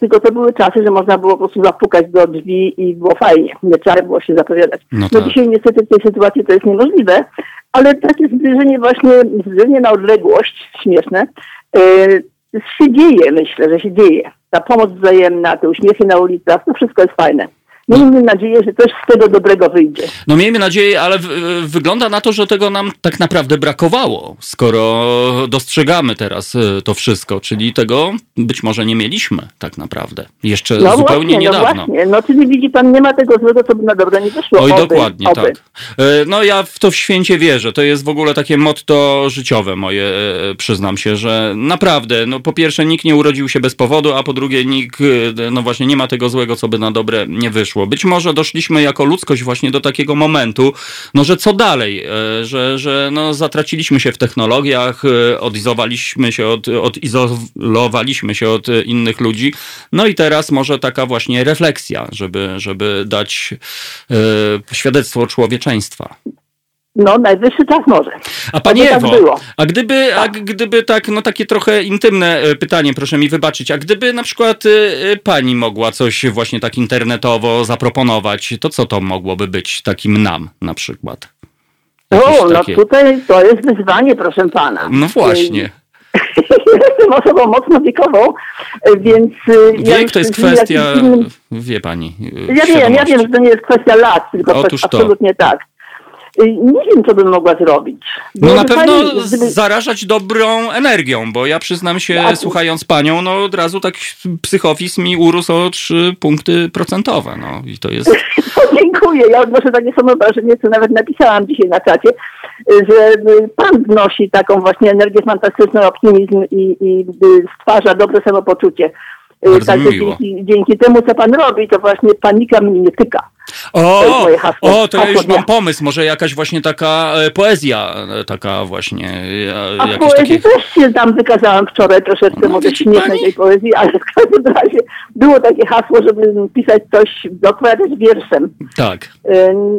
S3: Tylko to były czasy, że można było po prostu zapukać do drzwi i było fajnie. Nie trzeba było się zapowiadać.
S1: No,
S3: no
S1: tak.
S3: dzisiaj niestety w tej sytuacji to jest niemożliwe, ale takie zbliżenie właśnie, zbliżenie na odległość, śmieszne, yy, się dzieje, myślę, że się dzieje. Ta pomoc wzajemna, te uśmiechy na ulicach, to wszystko jest fajne. Miejmy nadzieję, że coś z tego dobrego wyjdzie.
S1: No miejmy nadzieję, ale w, wygląda na to, że tego nam tak naprawdę brakowało, skoro dostrzegamy teraz e, to wszystko, czyli tego być może nie mieliśmy tak naprawdę. Jeszcze
S3: No
S1: zupełnie
S3: właśnie,
S1: niedawno.
S3: no właśnie. No czyli widzi pan, nie ma tego złego, co by na dobre nie wyszło.
S1: Oj,
S3: Oby,
S1: dokładnie,
S3: oby.
S1: tak. E, No ja w to w święcie wierzę. To jest w ogóle takie motto życiowe moje, e, przyznam się, że naprawdę, no po pierwsze nikt nie urodził się bez powodu, a po drugie nikt, no właśnie nie ma tego złego, co by na dobre nie wyszło. Być może doszliśmy jako ludzkość właśnie do takiego momentu, no że co dalej, e, że, że no zatraciliśmy się w technologiach, e, odizolowaliśmy się od, odizolowaliśmy się od e, innych ludzi, no i teraz może taka właśnie refleksja, żeby, żeby dać e, świadectwo człowieczeństwa.
S3: No najwyższy czas może.
S1: A Pani
S3: tak
S1: Ewo,
S3: było.
S1: a gdyby, a gdyby tak, no takie trochę intymne e, pytanie, proszę mi wybaczyć, a gdyby na przykład e, Pani mogła coś właśnie tak internetowo zaproponować, to co to mogłoby być takim nam na przykład? Jakieś
S3: O, no
S1: takie-
S3: tutaj to jest wyzwanie, proszę pana.
S1: No właśnie.
S3: Jestem osobą mocno wiekową, więc... y, ja
S1: Wiek
S3: już
S1: to jest kwestia,
S3: innym-
S1: wie Pani,
S3: Ja wiem, ja wiem, że to nie jest kwestia lat, tylko
S1: Otóż to.
S3: absolutnie tak. Y, Nie wiem, co bym mogła zrobić.
S1: No na pewno
S3: fajnie, gdyby-
S1: zarażać dobrą energią, bo ja przyznam się,
S3: Tak.
S1: słuchając panią, no od razu tak psychofizm mi urósł o 3 punkty procentowe, no i to jest...
S3: No, dziękuję. Ja odnoszę takie samo wrażenie, co nawet napisałam dzisiaj na czacie, że y, pan wnosi taką właśnie energię fantastyczną, optymizm i, i y, stwarza dobre samopoczucie.
S1: Bardzo
S3: Także dzięki, dzięki temu, co pan robi, to właśnie panika mnie nie tyka. To
S1: O,
S3: hasło.
S1: o, to ja już mam pomysł, może jakaś właśnie taka e, poezja, e, taka właśnie, e,
S3: A poezji
S1: takie...
S3: też się tam wykazałam wczoraj troszeczkę
S1: No,
S3: może
S1: pani?
S3: tej poezji, ale w każdym razie było takie hasło, żeby pisać coś, odpowiadać wierszem.
S1: Tak.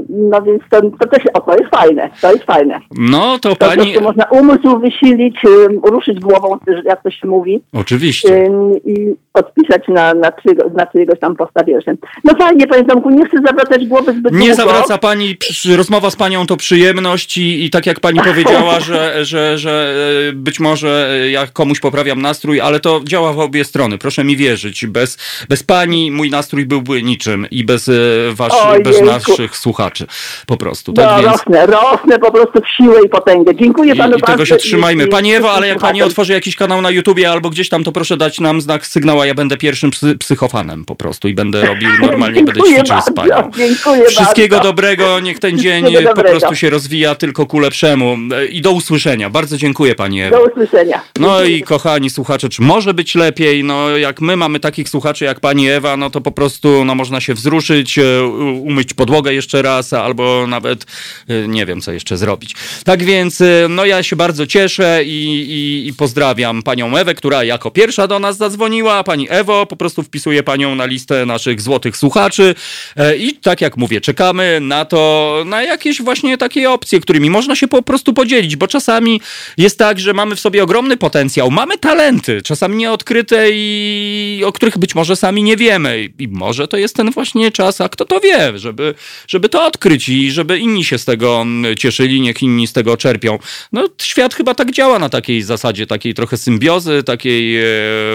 S3: No więc to, to też, o, to jest fajne, to jest fajne.
S1: No to
S3: To
S1: pani...
S3: prostu można umysł wysilić, ruszyć głową, jak to się mówi,
S1: Oczywiście.
S3: i odpisać na, na, na czyjegoś tam posta wierszem. No fajnie, panie Tomku, nie chcę zawracać głowy zbyt
S1: Nie
S3: długo.
S1: zawraca pani, rozmowa z panią to przyjemność i, i tak jak pani powiedziała, że, że, że e, być może e, ja komuś poprawiam nastrój, ale to działa w obie strony, proszę mi wierzyć. Bez, bez pani mój nastrój byłby niczym i bez, e, wasz,
S3: Ojejku.
S1: bez naszych słuchaczy po prostu. Tak
S3: No,
S1: więc...
S3: rosnę, rosnę po prostu w siłę i potęgę. Dziękuję
S1: I,
S3: panu
S1: I tego
S3: bardzo
S1: się trzymajmy. Pani Ewo, ale jak pani otworzy jakiś kanał na YouTubie albo gdzieś tam, to proszę dać nam znak sygnała. Ja będę pierwszym psy, psychofanem po prostu i będę robił normalnie, będę ćwiczył z
S3: bardzo,
S1: panią.
S3: Dziękuję
S1: Wszystkiego
S3: bardzo.
S1: dobrego, niech ten dzień
S3: Wszystkiego
S1: po
S3: dobrego.
S1: prostu się rozwija tylko ku lepszemu. I do usłyszenia. Bardzo dziękuję pani Ewo.
S3: Do usłyszenia.
S1: No i kochani słuchacze, czy może być lepiej? No jak my mamy takich słuchaczy jak pani Ewa, no to po prostu no, można się wzruszyć, e, umyć podłogę jeszcze raz, albo nawet e, nie wiem co jeszcze zrobić. Tak więc e, no ja się bardzo cieszę i, i, i pozdrawiam panią Ewę, która jako pierwsza do nas zadzwoniła. Pani Ewo, po prostu wpisuję panią na listę naszych złotych słuchaczy E, tak jak mówię, czekamy na to, na jakieś właśnie takie opcje, którymi można się po prostu podzielić, bo czasami jest tak, że mamy w sobie ogromny potencjał, mamy talenty, czasami nieodkryte i o których być może sami nie wiemy i może to jest ten właśnie czas, a kto to wie, żeby, żeby to odkryć i żeby inni się z tego mm, cieszyli, niech inni z tego czerpią. No świat chyba tak działa na takiej zasadzie, takiej trochę symbiozy, takiej e,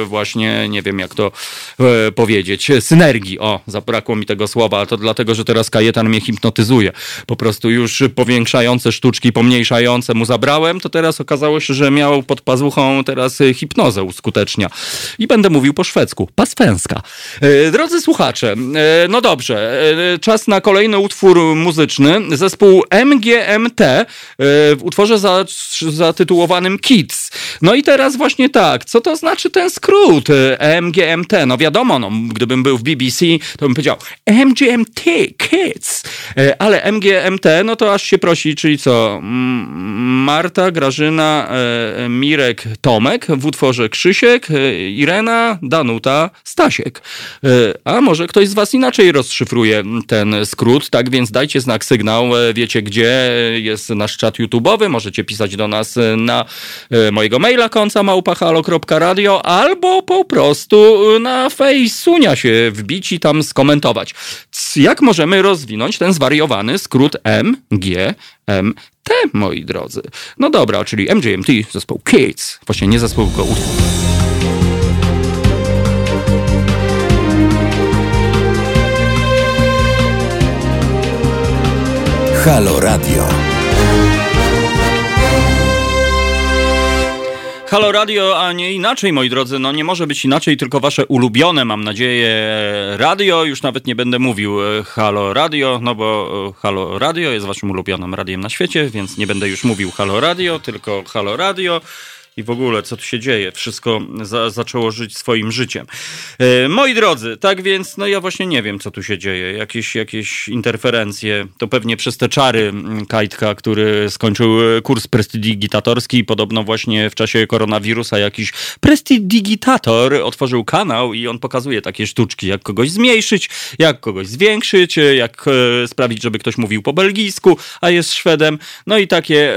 S1: właśnie, nie wiem jak to e, powiedzieć, synergii, o, zabrakło mi tego słowa, ale to dlatego, że teraz Kajetan mnie hipnotyzuje. Po prostu już powiększające sztuczki, pomniejszające mu zabrałem, to teraz okazało się, że miał pod pazuchą teraz e, hipnozę uskutecznia. I będę mówił po szwedzku. Paswęska. E, Drodzy słuchacze, e, no dobrze, e, czas na kolejny utwór muzyczny. Zespół MGMT w utworze za, zatytułowanym Kids. No i teraz właśnie tak, co to znaczy ten skrót MGMT? No wiadomo, no, gdybym był w BBC, to bym powiedział MGMT Kids. E, Ale MGMT, no to aż się prosi, czyli co? Marta, Grażyna, e, Mirek, Tomek, w utworze Krzysiek, e, Irena, Danuta, Stasiek. A może ktoś z was inaczej rozszyfruje ten skrót, tak więc dajcie znak sygnał, wiecie gdzie jest nasz czat YouTube'owy, możecie pisać do nas na mojego maila konca małpahalo.radio albo po prostu na fejsunia się wbić i tam skomentować. C- jak możemy rozwinąć ten zwariowany skrót MGMT, moi drodzy? No dobra, czyli MGMT, zespół Kids, właśnie nie zespół, tylko utwór.
S2: Halo Radio.
S1: Halo Radio, a nie inaczej, moi drodzy. No nie może być inaczej, tylko wasze ulubione, mam nadzieję, radio. Już nawet nie będę mówił e, Halo Radio, no bo e, Halo Radio jest waszym ulubionym radiem na świecie, więc nie będę już mówił Halo Radio, tylko Halo Radio i w ogóle co tu się dzieje. Wszystko za, zaczęło żyć swoim życiem. E, moi drodzy, tak więc, no ja właśnie nie wiem, co tu się dzieje. Jakieś, jakieś interferencje, to pewnie przez te czary mm, Kajtka, który skończył e, kurs prestidigitatorski podobno właśnie w czasie koronawirusa jakiś prestidigitator otworzył kanał i on pokazuje takie sztuczki, jak kogoś zmniejszyć, jak kogoś zwiększyć, e, jak sprawić, żeby ktoś mówił po belgijsku, a jest Szwedem. No i takie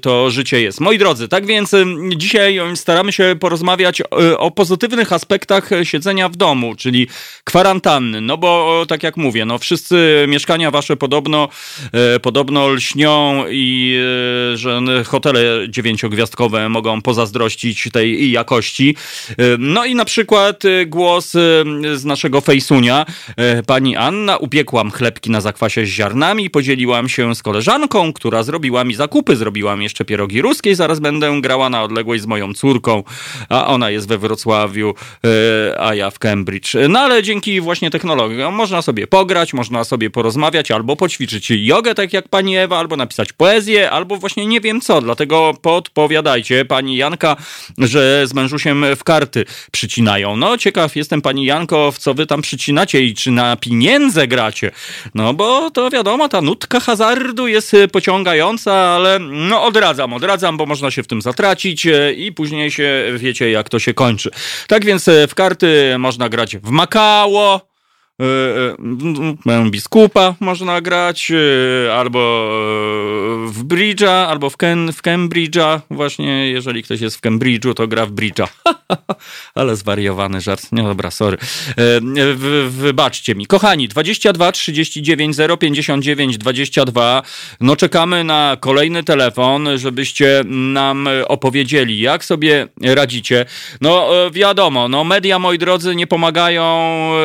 S1: to życie jest. Moi drodzy, tak więc dzisiaj staramy się porozmawiać e, o pozytywnych aspektach siedzenia w domu, czyli kwarantanny. No bo tak jak mówię, no wszyscy mieszkania wasze podobno, e, podobno lśnią i e, że hotele dziewięciogwiazdkowe mogą pozazdrościć tej jakości. E, No i na przykład e, głos e, z naszego fejsunia. E, Pani Anna, upiekłam chlebki na zakwasie z ziarnami, podzieliłam się z koleżanką, która zrobiła mi zakupy, zrobiłam jeszcze pierogi ruskie, zaraz będę grała na odległość z moją córką, a ona jest we Wrocławiu, e, a ja w Cambridge. No ale dzięki właśnie technologiom można sobie pograć, można sobie porozmawiać, albo poćwiczyć jogę, tak jak pani Ewa, albo napisać poezję, albo właśnie nie wiem co, dlatego podpowiadajcie pani Janka, że z mężusiem w karty przycinają. No ciekaw jestem pani Janko, w co wy tam przycinacie i czy na pieniądze gracie. No bo to wiadomo, ta nutka hazardu jest pociągająca, ale no odradzam, odradzam, bo można się w tym zatracić i później się wiecie jak to się kończy. Tak więc e, w karty można grać w Makao, biskupa można grać, e, albo w Bridge'a, albo w, Ken, w Cambridge'a. Właśnie, jeżeli ktoś jest w Cambridge'u, to gra w Bridge'a. Ale zwariowany żart. Nie, dobra, sorry. W- Wybaczcie mi. Kochani, 22 39 059 22. No czekamy na kolejny telefon, żebyście nam opowiedzieli, jak sobie radzicie. No wiadomo, no media, moi drodzy, nie pomagają,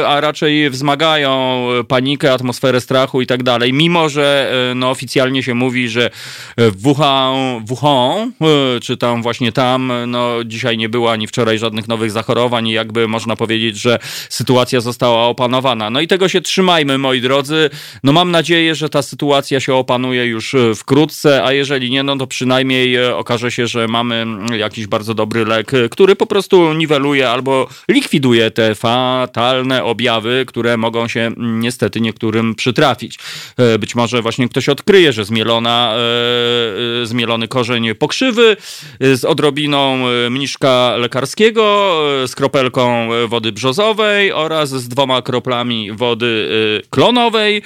S1: a raczej wzmagają panikę, atmosferę strachu i tak dalej. Mimo, że e, no, oficjalnie się mówi, że w Wuhan, Wuhan e, czy tam właśnie tam, no dzisiaj nie było ani wczoraj żadnych nowych zachorowań i jakby można powiedzieć, że sytuacja została opanowana. No i tego się trzymajmy, moi drodzy. No mam nadzieję, że ta sytuacja się opanuje już e, wkrótce, a jeżeli nie, no to przynajmniej e, okaże się, że mamy mm, jakiś bardzo dobry lek, e, który po prostu niweluje albo likwiduje te fatalne objawy, które mogą się mm, niestety niektórym przytrafić. E, Być może właśnie ktoś odkryje, że zmielona, e, e, zmielony korzeń pokrzywy z odrobiną mniszka lekarskiego, z kropelką wody brzozowej oraz z dwoma kroplami wody klonowej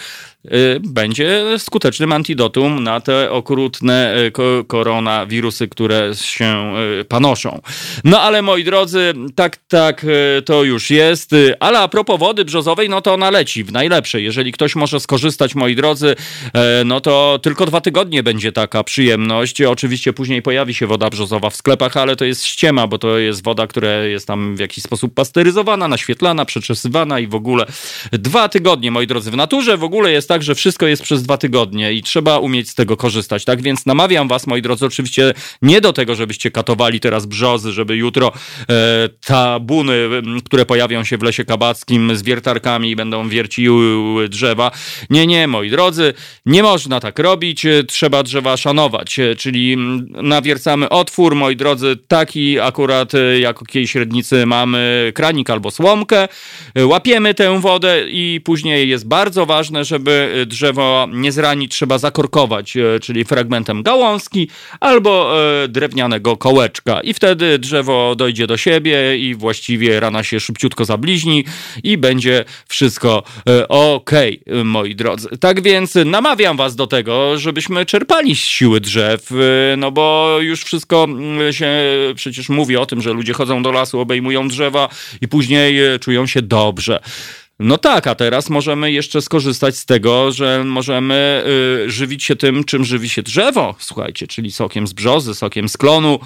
S1: będzie skutecznym antidotum na te okrutne ko- koronawirusy, które się e, panoszą. No ale moi drodzy, tak, tak to już jest. Ale a propos wody brzozowej, no to ona leci w najlepszej. Jeżeli ktoś może skorzystać, moi drodzy, e, no to tylko dwa tygodnie będzie taka przyjemność. Oczywiście później pojawi się woda brzozowa w sklepach, ale to jest ściema, bo to jest woda, która jest tam w jakiś sposób pasteryzowana, naświetlana, przeczesywana i w ogóle dwa tygodnie, moi drodzy. W naturze w ogóle jest tak, że wszystko jest przez dwa tygodnie i trzeba umieć z tego korzystać. Tak więc namawiam was, moi drodzy, oczywiście nie do tego, żebyście katowali teraz brzozy, żeby jutro e, tabuny, które pojawią się w lesie kabackim z wiertarkami i będą wierciły drzewa. Nie, nie, moi drodzy, nie można tak robić, trzeba drzewa szanować, czyli nawiercamy otwór, moi drodzy, taki akurat e, jak jakiej średnicy mamy kranik albo słomkę, e, łapiemy tę wodę i później jest bardzo ważne, żeby drzewo nie zranić, trzeba zakorkować, e, czyli fragmentem gałązki albo e, drewnianego kołeczka i wtedy drzewo dojdzie do siebie i właściwie rana się szybciutko zabliźni i będzie wszystko e, moi drodzy. Tak więc namawiam was do tego, żebyśmy czerpali z siły drzew, no bo już wszystko się przecież mówi o tym, że ludzie chodzą do lasu, obejmują drzewa i później czują się dobrze. No tak, a teraz możemy jeszcze skorzystać z tego, że możemy y, żywić się tym, czym żywi się drzewo, słuchajcie, czyli sokiem z brzozy, sokiem z klonu,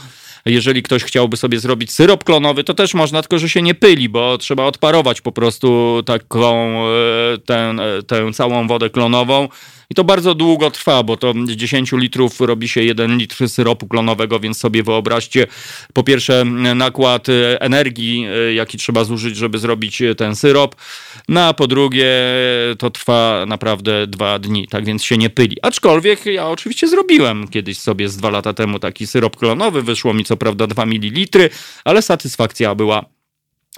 S1: Jeżeli ktoś chciałby sobie zrobić syrop klonowy, to też można, tylko że się nie pyli, bo trzeba odparować po prostu taką tę, tę całą wodę klonową. I to bardzo długo trwa, bo to z 10 litrów robi się 1 litr syropu klonowego, więc sobie wyobraźcie po pierwsze nakład energii, jaki trzeba zużyć, żeby zrobić ten syrop, no a po drugie to trwa naprawdę dwa dni, tak więc się nie pyli. Aczkolwiek ja oczywiście zrobiłem kiedyś sobie z dwa lata temu taki syrop klonowy, wyszło mi co prawda 2 ml, ale satysfakcja była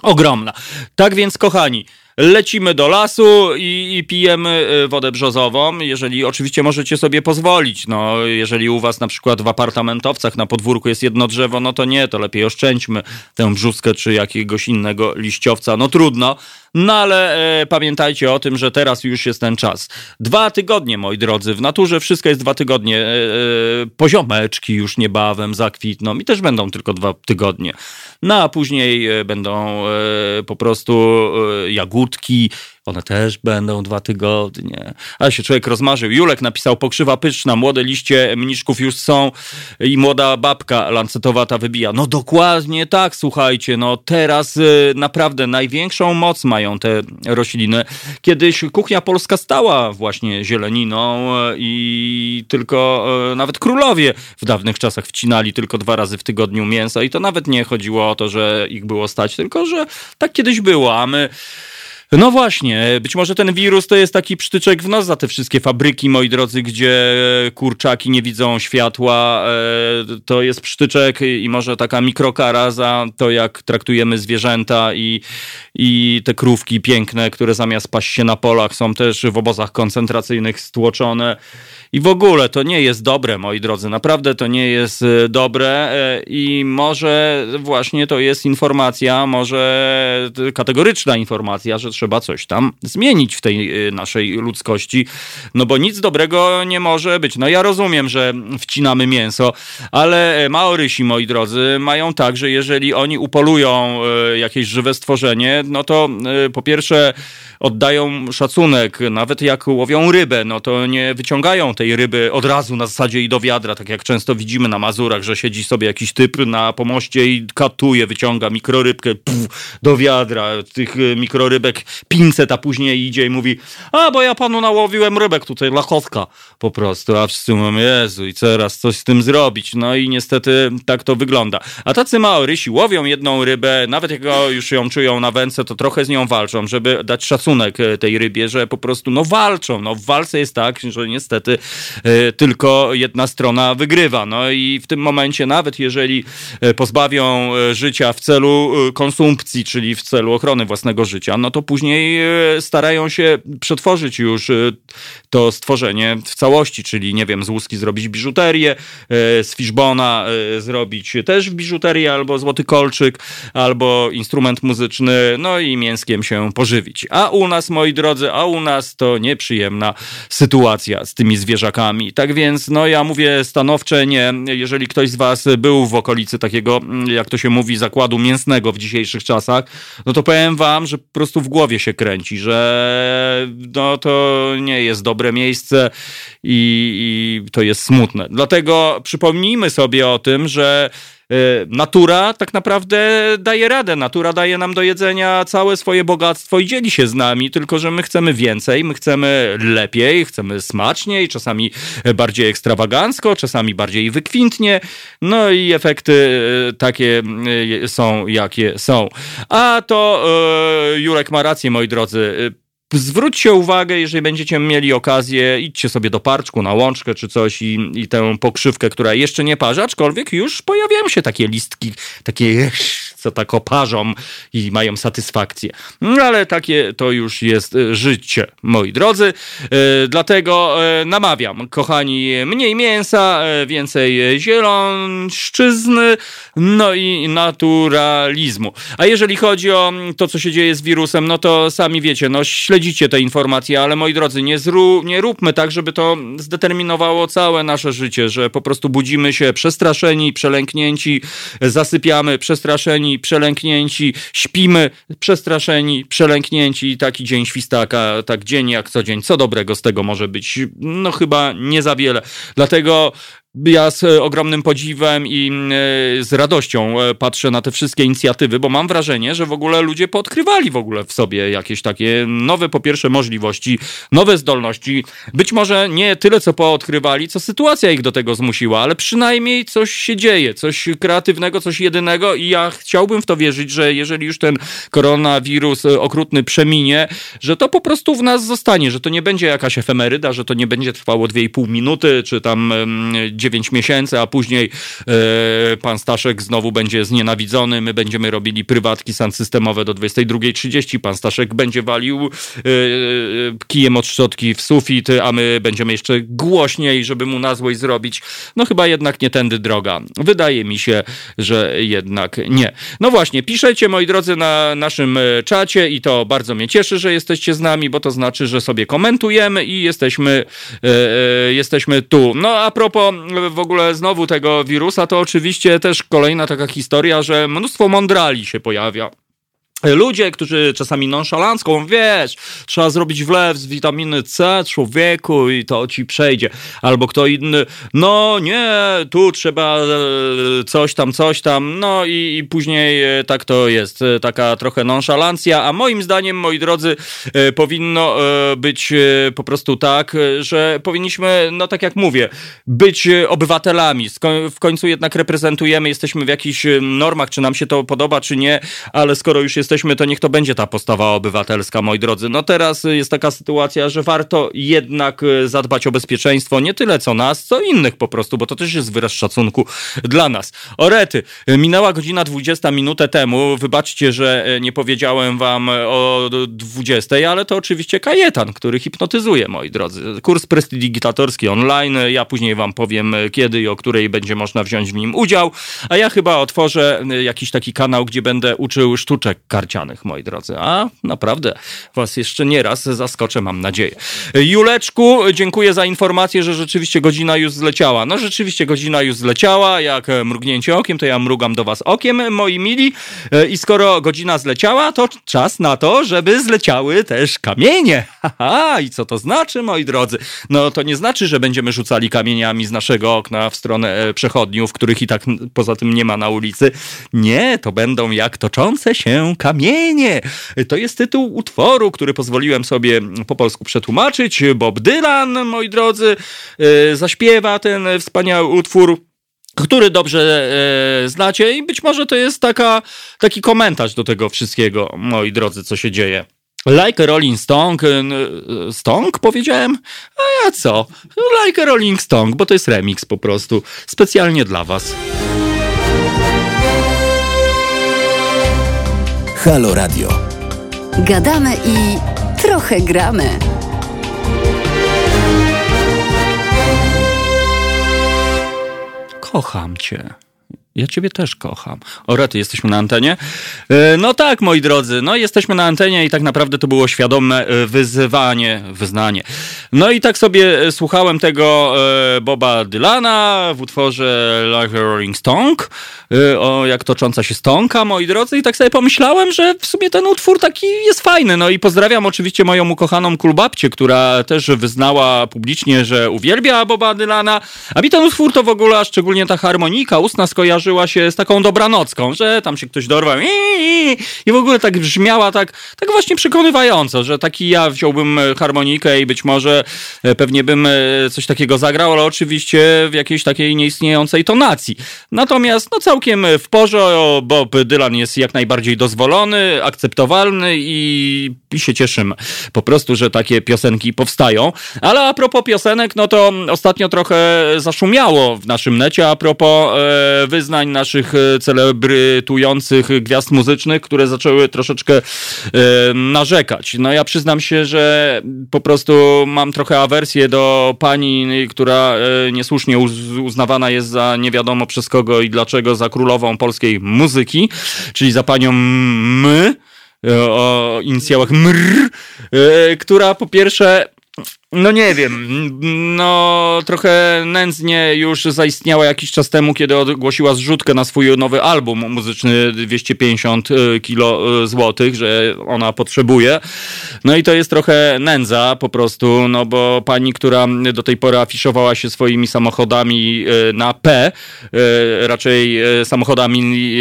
S1: ogromna. Tak więc kochani, lecimy do lasu i, i, pijemy y, wodę brzozową, jeżeli oczywiście możecie sobie pozwolić. No, jeżeli u was na przykład w apartamentowcach na podwórku jest jedno drzewo, no to nie, to lepiej oszczędźmy tę brzuskę czy jakiegoś innego liściowca. No trudno, no ale e, pamiętajcie o tym, że teraz już jest ten czas. Dwa tygodnie, moi drodzy, w naturze wszystko jest dwa tygodnie. E, e, poziomeczki już niebawem zakwitną i też będą tylko dwa tygodnie. No a później e, będą e, po prostu e, jagódki, one też będą dwa tygodnie. Ale się człowiek rozmarzył. Julek napisał pokrzywa pyszna, młode liście mniszków już są i młoda babka lancetowata wybija. No dokładnie tak, słuchajcie, no teraz y, naprawdę największą moc mają te rośliny. Kiedyś kuchnia polska stała właśnie zieleniną y, i tylko y, nawet królowie w dawnych czasach wcinali tylko dwa razy w tygodniu mięsa i to nawet nie chodziło o to, że ich było stać, tylko że tak kiedyś było, a my no właśnie, być może ten wirus to jest taki przytyczek w nos za te wszystkie fabryki, moi drodzy, gdzie kurczaki nie widzą światła. E, to jest przytyczek i może taka mikrokara za to, jak traktujemy zwierzęta i, i te krówki piękne, które zamiast paść się na polach są też w obozach koncentracyjnych stłoczone. I w ogóle to nie jest dobre, moi drodzy, naprawdę to nie jest e, dobre e, i może właśnie to jest informacja, może kategoryczna informacja, że trzeba coś tam zmienić w tej e, naszej ludzkości, no bo nic dobrego nie może być. No ja rozumiem, że wcinamy mięso, ale Maorysi, moi drodzy, mają tak, że jeżeli oni upolują jakieś żywe stworzenie, no to po pierwsze oddają szacunek, nawet jak łowią rybę, no to nie wyciągają tej ryby od razu na zasadzie i do wiadra, tak jak często widzimy na Mazurach, że siedzi sobie jakiś typ na pomoście i katuje, wyciąga mikrorybkę puf, do wiadra, tych y, mikrorybek 500, a później idzie i mówi, a bo ja panu nałowiłem rybek tutaj, lachotka po prostu, a wszyscy mówią, Jezu i teraz coś z tym zrobić, no i niestety tak to wygląda. A tacy maorysi łowią jedną rybę, nawet jak już ją czują na wędce, to trochę z nią walczą, żeby dać szacunek e, tej rybie, że po prostu no walczą, no w walce jest tak, że niestety tylko jedna strona wygrywa. No i w tym momencie, nawet jeżeli e, pozbawią e, życia w celu konsumpcji, czyli w celu ochrony własnego życia, no to później starają się przetworzyć już to stworzenie w całości, czyli nie wiem, z łuski zrobić biżuterię, z fishbona zrobić też biżuterię albo złoty kolczyk, albo instrument muzyczny, no i mięskiem się pożywić. A u nas, moi drodzy, a u nas to nieprzyjemna sytuacja z tymi tak więc, no ja mówię stanowcze nie. Jeżeli ktoś z Was był w okolicy takiego, jak to się mówi, zakładu mięsnego w dzisiejszych czasach, no to powiem Wam, że po prostu w głowie się kręci, że no to nie jest dobre miejsce i, i to jest smutne. Dlatego przypomnijmy sobie o tym, że natura tak naprawdę daje radę. Natura daje nam do jedzenia całe swoje bogactwo i dzieli się z nami, tylko że my chcemy więcej, my chcemy lepiej, chcemy smaczniej, czasami bardziej ekstrawagancko, czasami bardziej wykwintnie. No i efekty e, takie e, są, jakie są. A to Jurek ma rację, moi drodzy zwróćcie uwagę, jeżeli będziecie mieli okazję, idźcie sobie do parczku na łączkę czy coś i, i tę pokrzywkę, która jeszcze nie parzy, aczkolwiek już pojawiają się takie listki, takie co tak oparzą i mają satysfakcję. No, ale takie to już jest e, życie, moi drodzy. E, dlatego e, namawiam, kochani, mniej mięsa, więcej zielonszczyzny, no i naturalizmu. A jeżeli chodzi o to, co się dzieje z wirusem, no to sami wiecie, no śledzicie te informacje, ale moi drodzy, nie, zru, nie róbmy tak, żeby to zdeterminowało całe nasze życie, że po prostu budzimy się przestraszeni, przelęknięci, zasypiamy przestraszeni, przelęknięci, śpimy przestraszeni, przelęknięci i taki dzień świstaka, tak dzień jak co dzień. Co dobrego z tego może być? No chyba nie za wiele. Dlatego ja z e, ogromnym podziwem i e, z radością e, patrzę na te wszystkie inicjatywy, bo mam wrażenie, że w ogóle ludzie poodkrywali w ogóle w sobie jakieś takie nowe, po pierwsze, możliwości, nowe zdolności. Być może nie tyle, co poodkrywali, co sytuacja ich do tego zmusiła, ale przynajmniej coś się dzieje, coś kreatywnego, coś jedynego i ja chciałbym w to wierzyć, że jeżeli już ten koronawirus okrutny przeminie, że to po prostu w nas zostanie, że to nie będzie jakaś efemeryda, że to nie będzie trwało 2,5 minuty, czy tam 9 miesięcy, a później e, pan Staszek znowu będzie znienawidzony, my będziemy robili prywatki systemowe do 22.30, pan Staszek będzie walił e, e, kijem od szczotki w sufit, a my będziemy jeszcze głośniej, żeby mu na złość zrobić. No chyba jednak nie tędy droga. Wydaje mi się, że jednak nie. No właśnie, piszecie moi drodzy na naszym czacie i to bardzo mnie cieszy, że jesteście z nami, bo to znaczy, że sobie komentujemy i jesteśmy, jesteśmy tu. No a propos w ogóle znowu tego wirusa, to oczywiście też kolejna taka historia, że mnóstwo mądrali się pojawia. Ludzie, którzy czasami nonszalancką, wiesz, trzeba zrobić wlew z witaminy C człowieku i to ci przejdzie. Albo kto inny, no nie, tu trzeba e, coś tam, coś tam, no i, i później e, tak to jest, e, taka trochę nonszalancja, a moim zdaniem, moi drodzy, powinno być po prostu tak, że powinniśmy, no tak jak mówię, być obywatelami. W końcu jednak reprezentujemy, jesteśmy w jakichś normach, czy nam się to podoba, czy nie, ale skoro już jest jesteśmy, to niech to będzie ta postawa obywatelska, moi drodzy. No teraz jest taka sytuacja, że warto jednak e, zadbać o bezpieczeństwo, nie tyle co nas, co innych po prostu, bo to też jest wyraz szacunku dla nas. Orety, minęła godzina 20 minutę temu, wybaczcie, że e, nie powiedziałem wam o 20, ale to oczywiście Kajetan, który hipnotyzuje, moi drodzy. Kurs prestidigitatorski online, ja później wam powiem e, kiedy i o której będzie można wziąć w nim udział, a ja chyba otworzę jakiś taki kanał, gdzie będę uczył sztuczek karcianych, moi drodzy. A naprawdę was jeszcze nie raz zaskoczę, mam nadzieję. Juleczku, dziękuję za informację, że rzeczywiście godzina już zleciała. No rzeczywiście godzina już zleciała, jak mrugnięcie okiem, to ja mrugam do was okiem, moi mili. I skoro godzina zleciała, to czas na to, żeby zleciały też kamienie. Haha, i co to znaczy, moi drodzy? No to nie znaczy, że będziemy rzucali kamieniami z naszego okna w stronę e, przechodniów, których i tak poza tym nie ma na ulicy. Nie, to będą jak toczące się kamienie Kamienie. To jest tytuł utworu, który pozwoliłem sobie po polsku przetłumaczyć. Bob Dylan, moi drodzy, e, zaśpiewa ten wspaniały utwór który dobrze e, znacie i być może to jest taka, taki komentarz do tego wszystkiego, moi drodzy, co się dzieje. Like Rolling Stone, e, Stone powiedziałem? A ja co? Like Rolling Stone, bo to jest remix po prostu, specjalnie dla was.
S2: Halo Radio. Gadamy i trochę gramy.
S1: Kocham cię. Ja ciebie też kocham. O rety, jesteśmy na antenie? E, no tak, moi drodzy, no jesteśmy na antenie i tak naprawdę to było świadome e, wyzywanie, wyznanie. No i tak sobie e, słuchałem tego Boba Dylana w utworze Like a Rolling Stone, o jak tocząca się stonka, moi drodzy, i tak sobie pomyślałem, że w sumie ten utwór taki jest fajny. No i pozdrawiam oczywiście moją ukochaną kulbabcię, która też wyznała publicznie, że uwielbia Boba Dylana, a mi ten utwór to w ogóle, a szczególnie ta harmonika ustna skojarzy kojarzyła się z taką dobranocką, że tam się ktoś dorwał i w ogóle tak brzmiała tak, tak właśnie przekonywająco, że taki ja wziąłbym harmonikę i być może e, pewnie bym e, coś takiego zagrał, ale oczywiście w jakiejś takiej nieistniejącej tonacji. Natomiast no całkiem w porze, Bob Dylan jest jak najbardziej dozwolony, akceptowalny i, i się cieszymy po prostu, że takie piosenki powstają. Ale a propos piosenek, no to ostatnio trochę zaszumiało w naszym necie a propos e, wyznań naszych e, celebrytujących gwiazd muzycznych, które zaczęły troszeczkę e, narzekać. No ja przyznam się, że po prostu mam trochę awersję do pani, która e, niesłusznie uznawana jest za nie wiadomo przez kogo i dlaczego za królową polskiej muzyki, czyli za panią My o inicjałach MR, która po pierwsze no nie wiem, no trochę nędznie już zaistniała jakiś czas temu, kiedy ogłosiła zrzutkę na swój nowy album muzyczny 250 y, kilo y, złotych, że ona potrzebuje. No i to jest trochę nędza po prostu, no bo pani, która do tej pory afiszowała się swoimi samochodami y, na P, raczej samochodami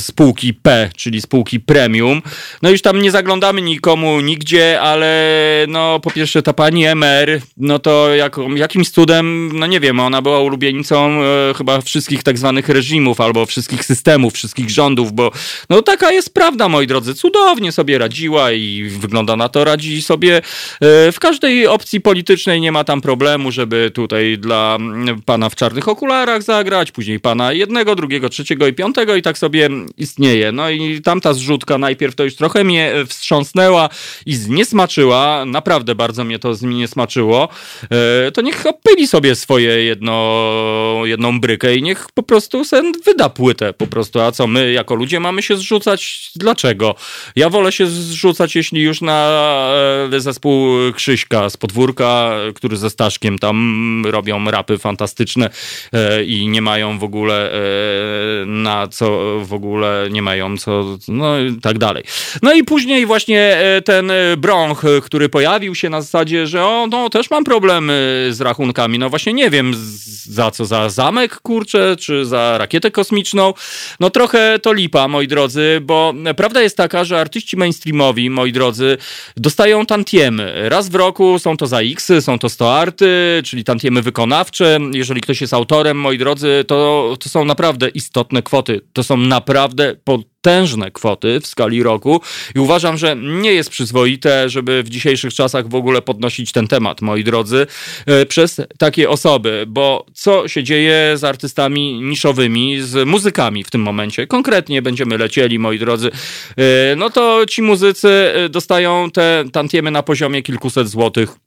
S1: spółki P, czyli spółki premium, no już tam nie zaglądamy nikomu nigdzie, ale no po pierwsze ta pani MR no to jak, jakimś cudem, no nie wiem, ona była ulubienicą e, chyba wszystkich tak zwanych reżimów albo wszystkich systemów, wszystkich rządów, bo no taka jest prawda, moi drodzy. Cudownie sobie radziła i wygląda na to, radzi sobie e, w każdej opcji politycznej. Nie ma tam problemu, żeby tutaj dla pana w czarnych okularach zagrać, później pana jednego, drugiego, trzeciego i piątego i tak sobie istnieje. No i tamta zrzutka najpierw to już trochę mnie wstrząsnęła i zniesmaczyła. Naprawdę bardzo mnie to zniesmaczyło smaczyło, e, to niech opyli sobie swoje jedno, jedną brykę i niech po prostu sen wyda płytę po prostu. A co, my jako ludzie mamy się zrzucać? Dlaczego? Ja wolę się zrzucać, jeśli już na e, zespół Krzyśka z podwórka, który ze Staszkiem tam robią rapy fantastyczne e, i nie mają w ogóle na co, w ogóle nie mają co, no i tak dalej. No i później właśnie ten Bronch, który pojawił się na zasadzie, że on no też mam problemy z rachunkami. No właśnie nie wiem za co, za zamek, kurczę, czy za rakietę kosmiczną. No trochę to lipa, moi drodzy, bo prawda jest taka, że artyści mainstreamowi, moi drodzy, dostają tantiemy. Raz w roku są to za X, są to 100 arty, czyli tantiemy wykonawcze. Jeżeli ktoś jest autorem, moi drodzy, to, to są naprawdę istotne kwoty. To są naprawdę po potężne kwoty w skali roku i uważam, że nie jest przyzwoite, żeby w dzisiejszych czasach w ogóle podnosić ten temat, moi drodzy, e, przez takie osoby, bo co się dzieje z artystami niszowymi, z muzykami w tym momencie? Konkretnie będziemy lecieli, moi drodzy, e, no to ci muzycy e, dostają te tantiemy na poziomie kilkuset złotych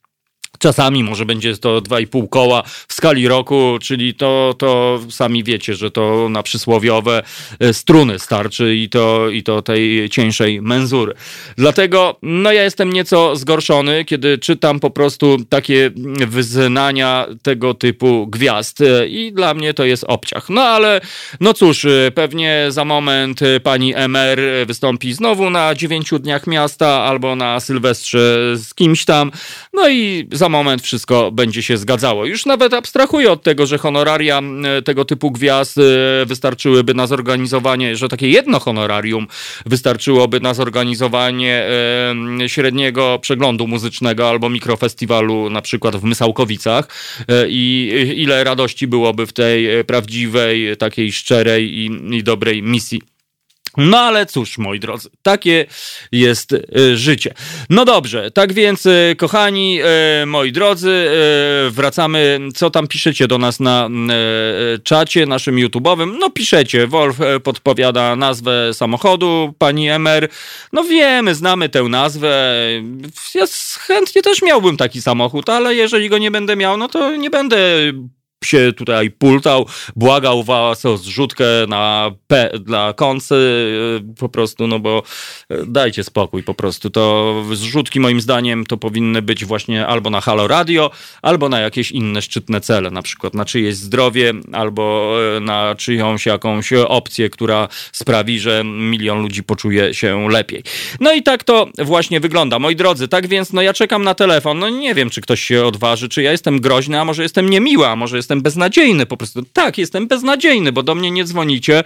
S1: Czasami może będzie to 2,5 koła w skali roku, czyli to, to sami wiecie, że to na przysłowiowe e, struny starczy i to, i to tej cieńszej menzury. Dlatego no ja jestem nieco zgorszony, kiedy czytam po prostu takie wyznania tego typu gwiazd e, i dla mnie to jest obciach. No ale no cóż, e, pewnie za moment pani MR wystąpi znowu na dziewięciu dniach miasta albo na Sylwestrze z kimś tam, no i za moment wszystko będzie się zgadzało. Już nawet abstrahuję od tego, że honoraria e, tego typu gwiazd e, wystarczyłyby na zorganizowanie, że takie jedno honorarium wystarczyłoby na zorganizowanie e, średniego przeglądu muzycznego albo mikrofestiwalu na przykład w Mysałkowicach i ile radości byłoby w tej prawdziwej, takiej szczerej i, i dobrej misji. No ale cóż, moi drodzy, takie jest y, życie. No dobrze, tak więc, y, kochani, y, moi drodzy, wracamy. Co tam piszecie do nas na czacie naszym YouTube'owym? No piszecie, Wolf podpowiada nazwę samochodu, pani Emer. No wiemy, znamy tę nazwę. Ja chętnie też miałbym taki samochód, ale jeżeli go nie będę miał, no to nie będę się tutaj pultał, błagał was o zrzutkę na P dla koncy, y, po prostu, no bo y, dajcie spokój po prostu. To zrzutki moim zdaniem to powinny być właśnie albo na Halo Radio, albo na jakieś inne szczytne cele, na przykład na czyjeś zdrowie, albo y, na czyjąś jakąś opcję, która sprawi, że milion ludzi poczuje się lepiej. No i tak to właśnie wygląda. Moi drodzy, tak więc no ja czekam na telefon, no nie wiem, czy ktoś się odważy, czy ja jestem groźny, a może jestem niemiła, a może jestem jestem beznadziejny, po prostu tak, jestem beznadziejny, bo do mnie nie dzwonicie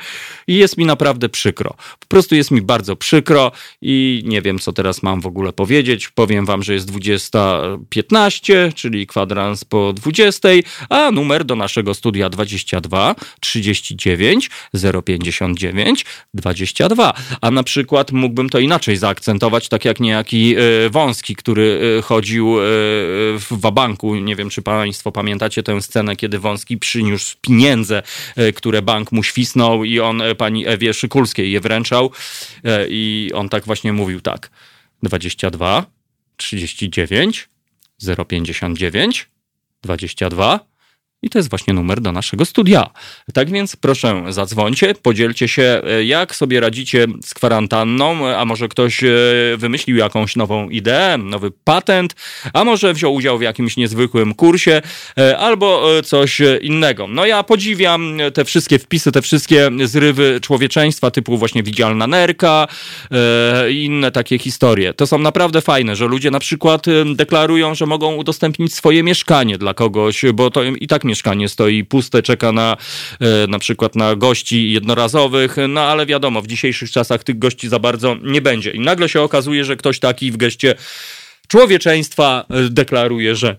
S1: i jest mi naprawdę przykro. Po prostu jest mi bardzo przykro i nie wiem, co teraz mam w ogóle powiedzieć. Powiem wam, że jest 20.15, czyli kwadrans po 20, a numer do naszego studia 22 39 059 22. A na przykład mógłbym to inaczej zaakcentować, tak jak niejaki y, Wąski, który y, chodził y, w wabanku. Nie wiem, czy państwo pamiętacie tę scenę, kiedy Wąski przyniósł pieniądze, e, które bank mu świsnął i on e, pani Ewie Szykulskiej je wręczał e, i on tak właśnie mówił tak. 22, 39, 059, 22, I to jest właśnie numer do naszego studia. Tak więc proszę zadzwońcie, podzielcie się, e, jak sobie radzicie z kwarantanną, a może ktoś e, wymyślił jakąś nową ideę, nowy patent, a może wziął udział w jakimś niezwykłym kursie, e, albo coś innego. No ja podziwiam te wszystkie wpisy, te wszystkie zrywy człowieczeństwa, typu właśnie widzialna nerka i inne takie historie. To są naprawdę fajne, że ludzie na przykład deklarują, że mogą udostępnić swoje mieszkanie dla kogoś, bo to i tak mieszkanie stoi puste, czeka na e, na przykład na gości jednorazowych, no ale wiadomo, w dzisiejszych czasach tych gości za bardzo nie będzie. I nagle się okazuje, że ktoś taki w geście człowieczeństwa e, deklaruje, że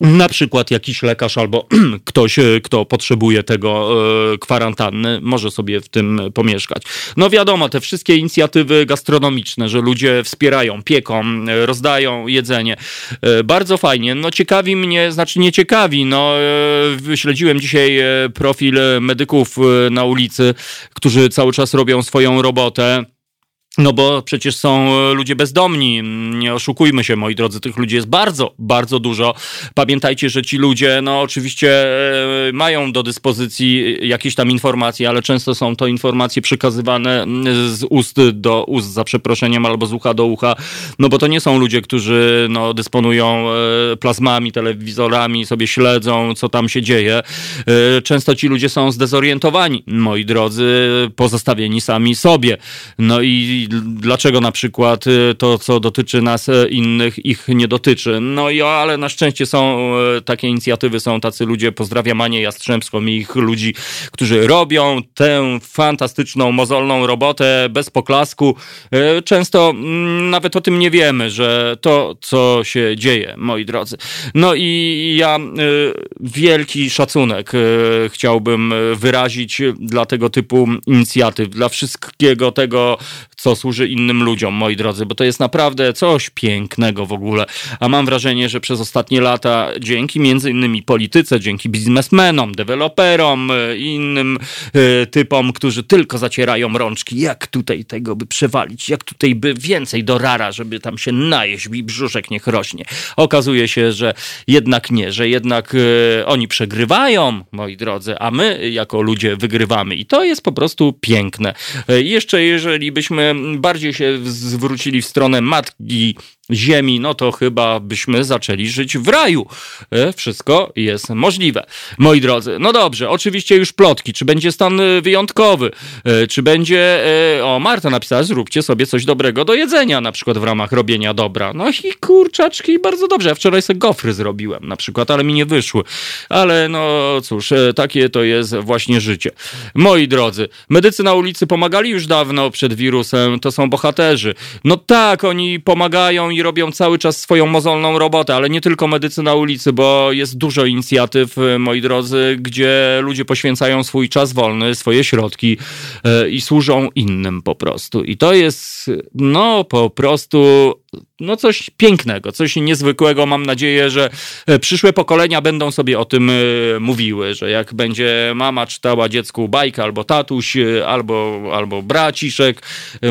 S1: na przykład jakiś lekarz albo ktoś, e, kto potrzebuje tego e, kwarantanny, może sobie w tym pomieszkać. No wiadomo, te wszystkie inicjatywy gastronomiczne, że ludzie wspierają, pieką, e, rozdają jedzenie. Bardzo fajnie. No ciekawi mnie, znaczy nie ciekawi, no śledziłem dzisiaj profil medyków na ulicy, którzy cały czas robią swoją robotę. No bo przecież są e, ludzie bezdomni. Nie oszukujmy się, moi drodzy, tych ludzi jest bardzo, bardzo dużo. Pamiętajcie, że ci ludzie, no oczywiście e, mają do dyspozycji jakieś tam informacje, ale często są to informacje przekazywane z ust do ust, za przeproszeniem, albo z ucha do ucha. No bo to nie są ludzie, którzy no, dysponują e, plazmami, telewizorami, sobie śledzą, co tam się dzieje. Często ci ludzie są zdezorientowani, moi drodzy, pozostawieni sami sobie. No i dlaczego na przykład y, to, co dotyczy nas y, innych, ich nie dotyczy. No i ale na szczęście są y, takie inicjatywy, są tacy ludzie, pozdrawiam Anię Jastrzębską i ich ludzi, którzy robią tę fantastyczną, mozolną robotę bez poklasku. Często mm, nawet o tym nie wiemy, że to, co się dzieje, moi drodzy. No i ja wielki szacunek chciałbym wyrazić dla tego typu inicjatyw, dla wszystkiego tego, co służy innym ludziom, moi drodzy, bo to jest naprawdę coś pięknego w ogóle. A mam wrażenie, że przez ostatnie lata dzięki między innymi polityce, dzięki biznesmenom, deweloperom i innym y, typom, którzy tylko zacierają rączki, jak tutaj tego by przewalić, jak tutaj by więcej do rara, żeby tam się najeść i brzuszek niech rośnie. Okazuje się, że jednak nie, że jednak y, oni przegrywają, moi drodzy, a my jako ludzie wygrywamy i to jest po prostu piękne. Jeszcze jeżeli byśmy bardziej się zwrócili w stronę matki ziemi, no to chyba byśmy zaczęli żyć w raju. E, wszystko jest możliwe. Moi drodzy, no dobrze, oczywiście już plotki, czy będzie stan e, wyjątkowy, e, czy będzie, o Marta napisała, zróbcie sobie coś dobrego do jedzenia, na przykład w ramach robienia dobra. No i kurczaczki, bardzo dobrze. Ja wczoraj sobie gofry zrobiłem na przykład, ale mi nie wyszły. Ale no cóż, takie to jest właśnie życie. Moi drodzy, medycy na ulicy pomagali już dawno przed wirusem, to są bohaterzy. No tak, oni pomagają i robią cały czas swoją mozolną robotę, ale nie tylko medycy na ulicy, bo jest dużo inicjatyw, y, moi drodzy, gdzie ludzie poświęcają swój czas wolny, swoje środki yy, i służą innym po prostu. I to jest, no, po prostu no coś pięknego, coś niezwykłego. Mam nadzieję, że e, przyszłe pokolenia będą sobie o tym e, mówiły, że jak będzie mama czytała dziecku bajkę albo tatuś, e, albo, albo braciszek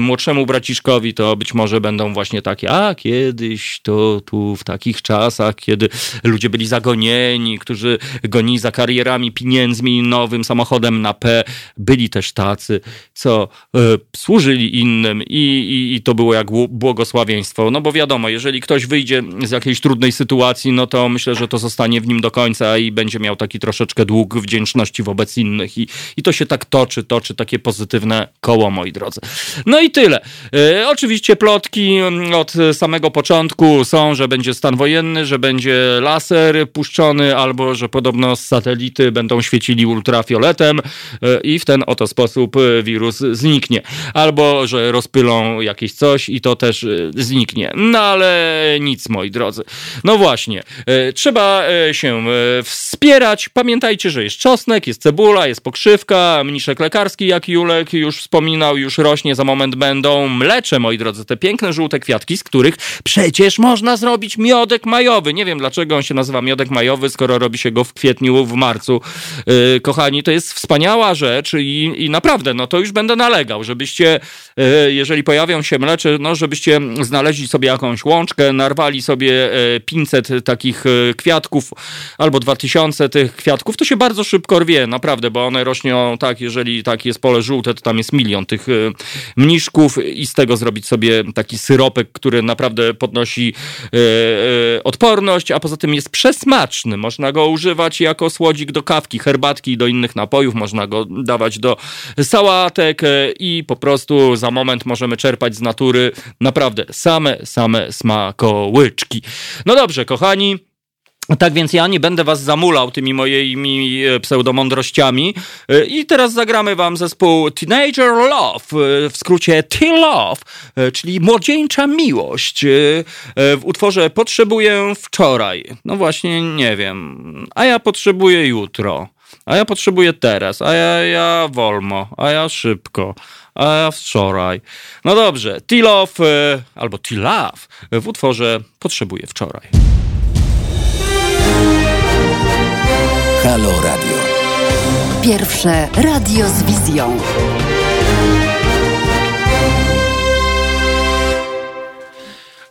S1: młodszemu braciszkowi, to być może będą właśnie takie, a kiedyś to tu w takich czasach, kiedy ludzie byli zagonieni, którzy gonili za karierami, pieniędzmi, nowym samochodem na P, byli też tacy, co y, służyli innym i, i, i to było jak błogosławieństwo no bo wiadomo, jeżeli ktoś wyjdzie z jakiejś trudnej sytuacji, no to myślę, że to zostanie w nim do końca i będzie miał taki troszeczkę dług wdzięczności wobec innych i, i to się tak toczy, toczy takie pozytywne koło, moi drodzy. No i tyle. E, oczywiście plotki mm, od samego początku są, że będzie stan wojenny, że będzie laser puszczony, albo że podobno z satelity będą świecili ultrafioletem e, i w ten oto sposób wirus zniknie. Albo, że rozpylą jakieś coś i to też e, No ale nic, moi drodzy. No właśnie, e, trzeba e, się e, wspierać. Pamiętajcie, że jest czosnek, jest cebula, jest pokrzywka, mniszek lekarski, jak Julek już wspominał, już rośnie, za moment będą mlecze, moi drodzy, te piękne żółte kwiatki, z których przecież można zrobić miodek majowy. Nie wiem, dlaczego on się nazywa miodek majowy, skoro robi się go w kwietniu, w marcu. Kochani, to jest wspaniała rzecz i, i naprawdę, no to już będę nalegał, żebyście, jeżeli pojawią się mlecze, no żebyście znaleźli sobie jakąś łączkę, narwali sobie 500 takich kwiatków albo 2000 tych kwiatków, to się bardzo szybko rwie, naprawdę, bo one rośnią tak, jeżeli tak jest pole żółte, to tam jest milion tych mniszków i z tego zrobić sobie taki syropek, który naprawdę podnosi odporność, a poza tym jest przesmaczny. Można go używać jako słodzik do kawki, herbatki i do innych napojów, można go dawać do sałatek i po prostu za moment możemy czerpać z natury naprawdę same, same smakołyczki. No dobrze, kochani. Tak więc ja nie będę was zamulał tymi moimi e, pseudomądrościami e, i teraz zagramy wam zespół Teenager Love, e, w skrócie T-Love, czyli młodzieńcza miłość. W utworze Potrzebuję wczoraj. No właśnie, nie wiem. A ja potrzebuję jutro. A ja potrzebuję teraz. A ja, ja wolno. A ja szybko a wczoraj. No dobrze, T-Love albo T-Love w utworze Potrzebuję wczoraj.
S2: Halo Radio. Pierwsze radio z wizją.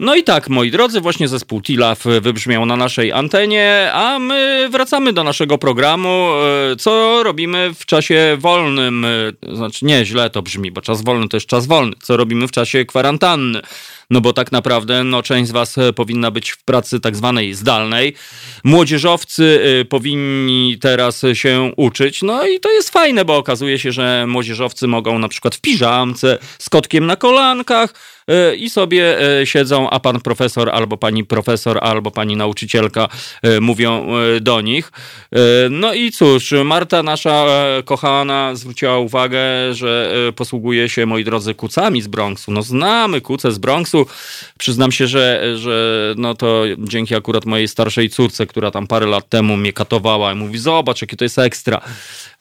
S1: No i tak, moi drodzy, właśnie zespół Tilaf wybrzmiał na naszej antenie, a my wracamy do naszego programu. E, co robimy w czasie wolnym? E, znaczy, nie, źle to brzmi, bo czas wolny to jest czas wolny. Co robimy w czasie kwarantanny? no bo tak naprawdę no, część z Was e, powinna być w pracy tak zwanej zdalnej. Młodzieżowcy powinni teraz się uczyć, no i to jest fajne, bo okazuje się, że młodzieżowcy mogą na przykład w piżamce, z kotkiem na kolankach, E, i sobie e, siedzą, a pan profesor albo pani profesor albo pani nauczycielka e, mówią do nich. No i cóż, Marta, nasza kochana, zwróciła uwagę, że posługuje się, moi drodzy, kucami z Bronxu. No znamy kuce z Bronxu. Przyznam się, że, że no to dzięki akurat mojej starszej córce, która tam parę lat temu mnie katowała i mówi, zobacz, jakie to jest ekstra.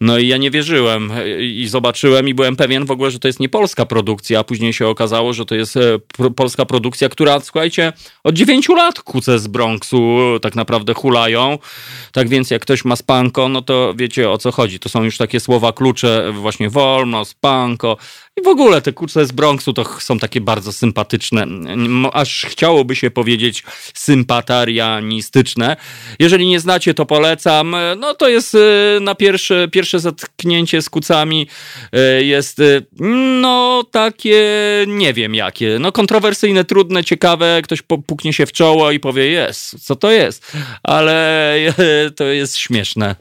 S1: No i ja nie wierzyłem i zobaczyłem i byłem pewien w ogóle, że to jest nie polska produkcja, a później się okazało, że to jest e, polska produkcja, która, słuchajcie, od 9 lat kuce z Bronxu tak naprawdę hulają. Tak więc jak ktoś ma spanko, no to wiecie o co chodzi. To są już takie słowa klucze, właśnie wolno, spanko. I w ogóle te kuce z Bronxu to są takie bardzo sympatyczne, aż chciałoby się powiedzieć sympatarianistyczne. Jeżeli nie znacie, to polecam. No to jest e, na pierwsze, pierwsze zatknięcie z kucami e, jest e, no takie, nie wiem jakie, no kontrowersyjne, trudne, ciekawe. Ktoś puknie się w czoło i powie, jest, co to jest? Ale to jest śmieszne.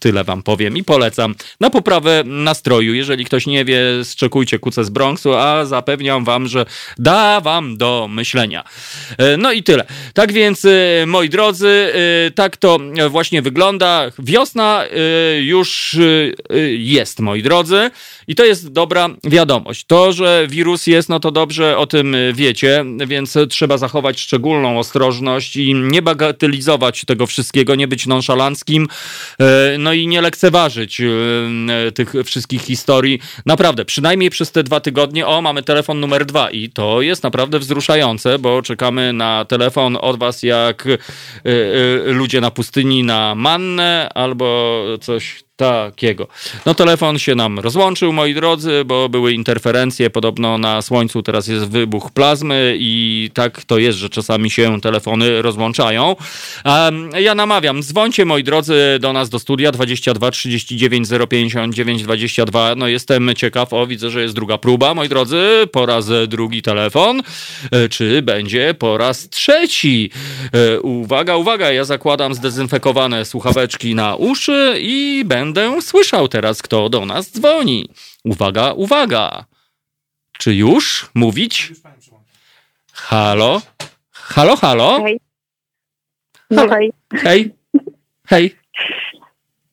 S1: Tyle wam powiem i polecam. Na poprawę nastroju. Jeżeli ktoś nie wie, zczekujcie kuce z Bronxu, a zapewniam wam, że da wam do myślenia. E, no i tyle. Tak więc, e, moi drodzy, e, tak to właśnie wygląda. Wiosna już jest, moi drodzy. I to jest dobra wiadomość. To, że wirus jest, no to dobrze o tym wiecie, więc trzeba zachować szczególną ostrożność i nie bagatelizować tego wszystkiego, nie być nonszalanckim, no i nie lekceważyć tych wszystkich historii. Naprawdę, przynajmniej przez te dwa tygodnie, o, mamy telefon numer dwa i to jest naprawdę wzruszające, bo czekamy na telefon od was jak y, y, ludzie na pustyni na mannę albo coś takiego. No telefon się nam rozłączył, moi drodzy, bo były interferencje. Podobno na Słońcu teraz jest wybuch plazmy i tak to jest, że czasami się telefony rozłączają. Um, ja namawiam, dzwońcie, moi drodzy, do nas do studia 22 39 059 22. No jestem ciekaw, o widzę, że jest druga próba, moi drodzy, po raz drugi telefon. E, czy będzie po raz trzeci? E, uwaga, uwaga, ja zakładam zdezynfekowane słuchaweczki na uszy i będę będę słyszał teraz, kto do nas dzwoni. Uwaga, uwaga. Czy już mówić? Halo? Halo, halo?
S3: Hej. No hej.
S1: Hej. Hej.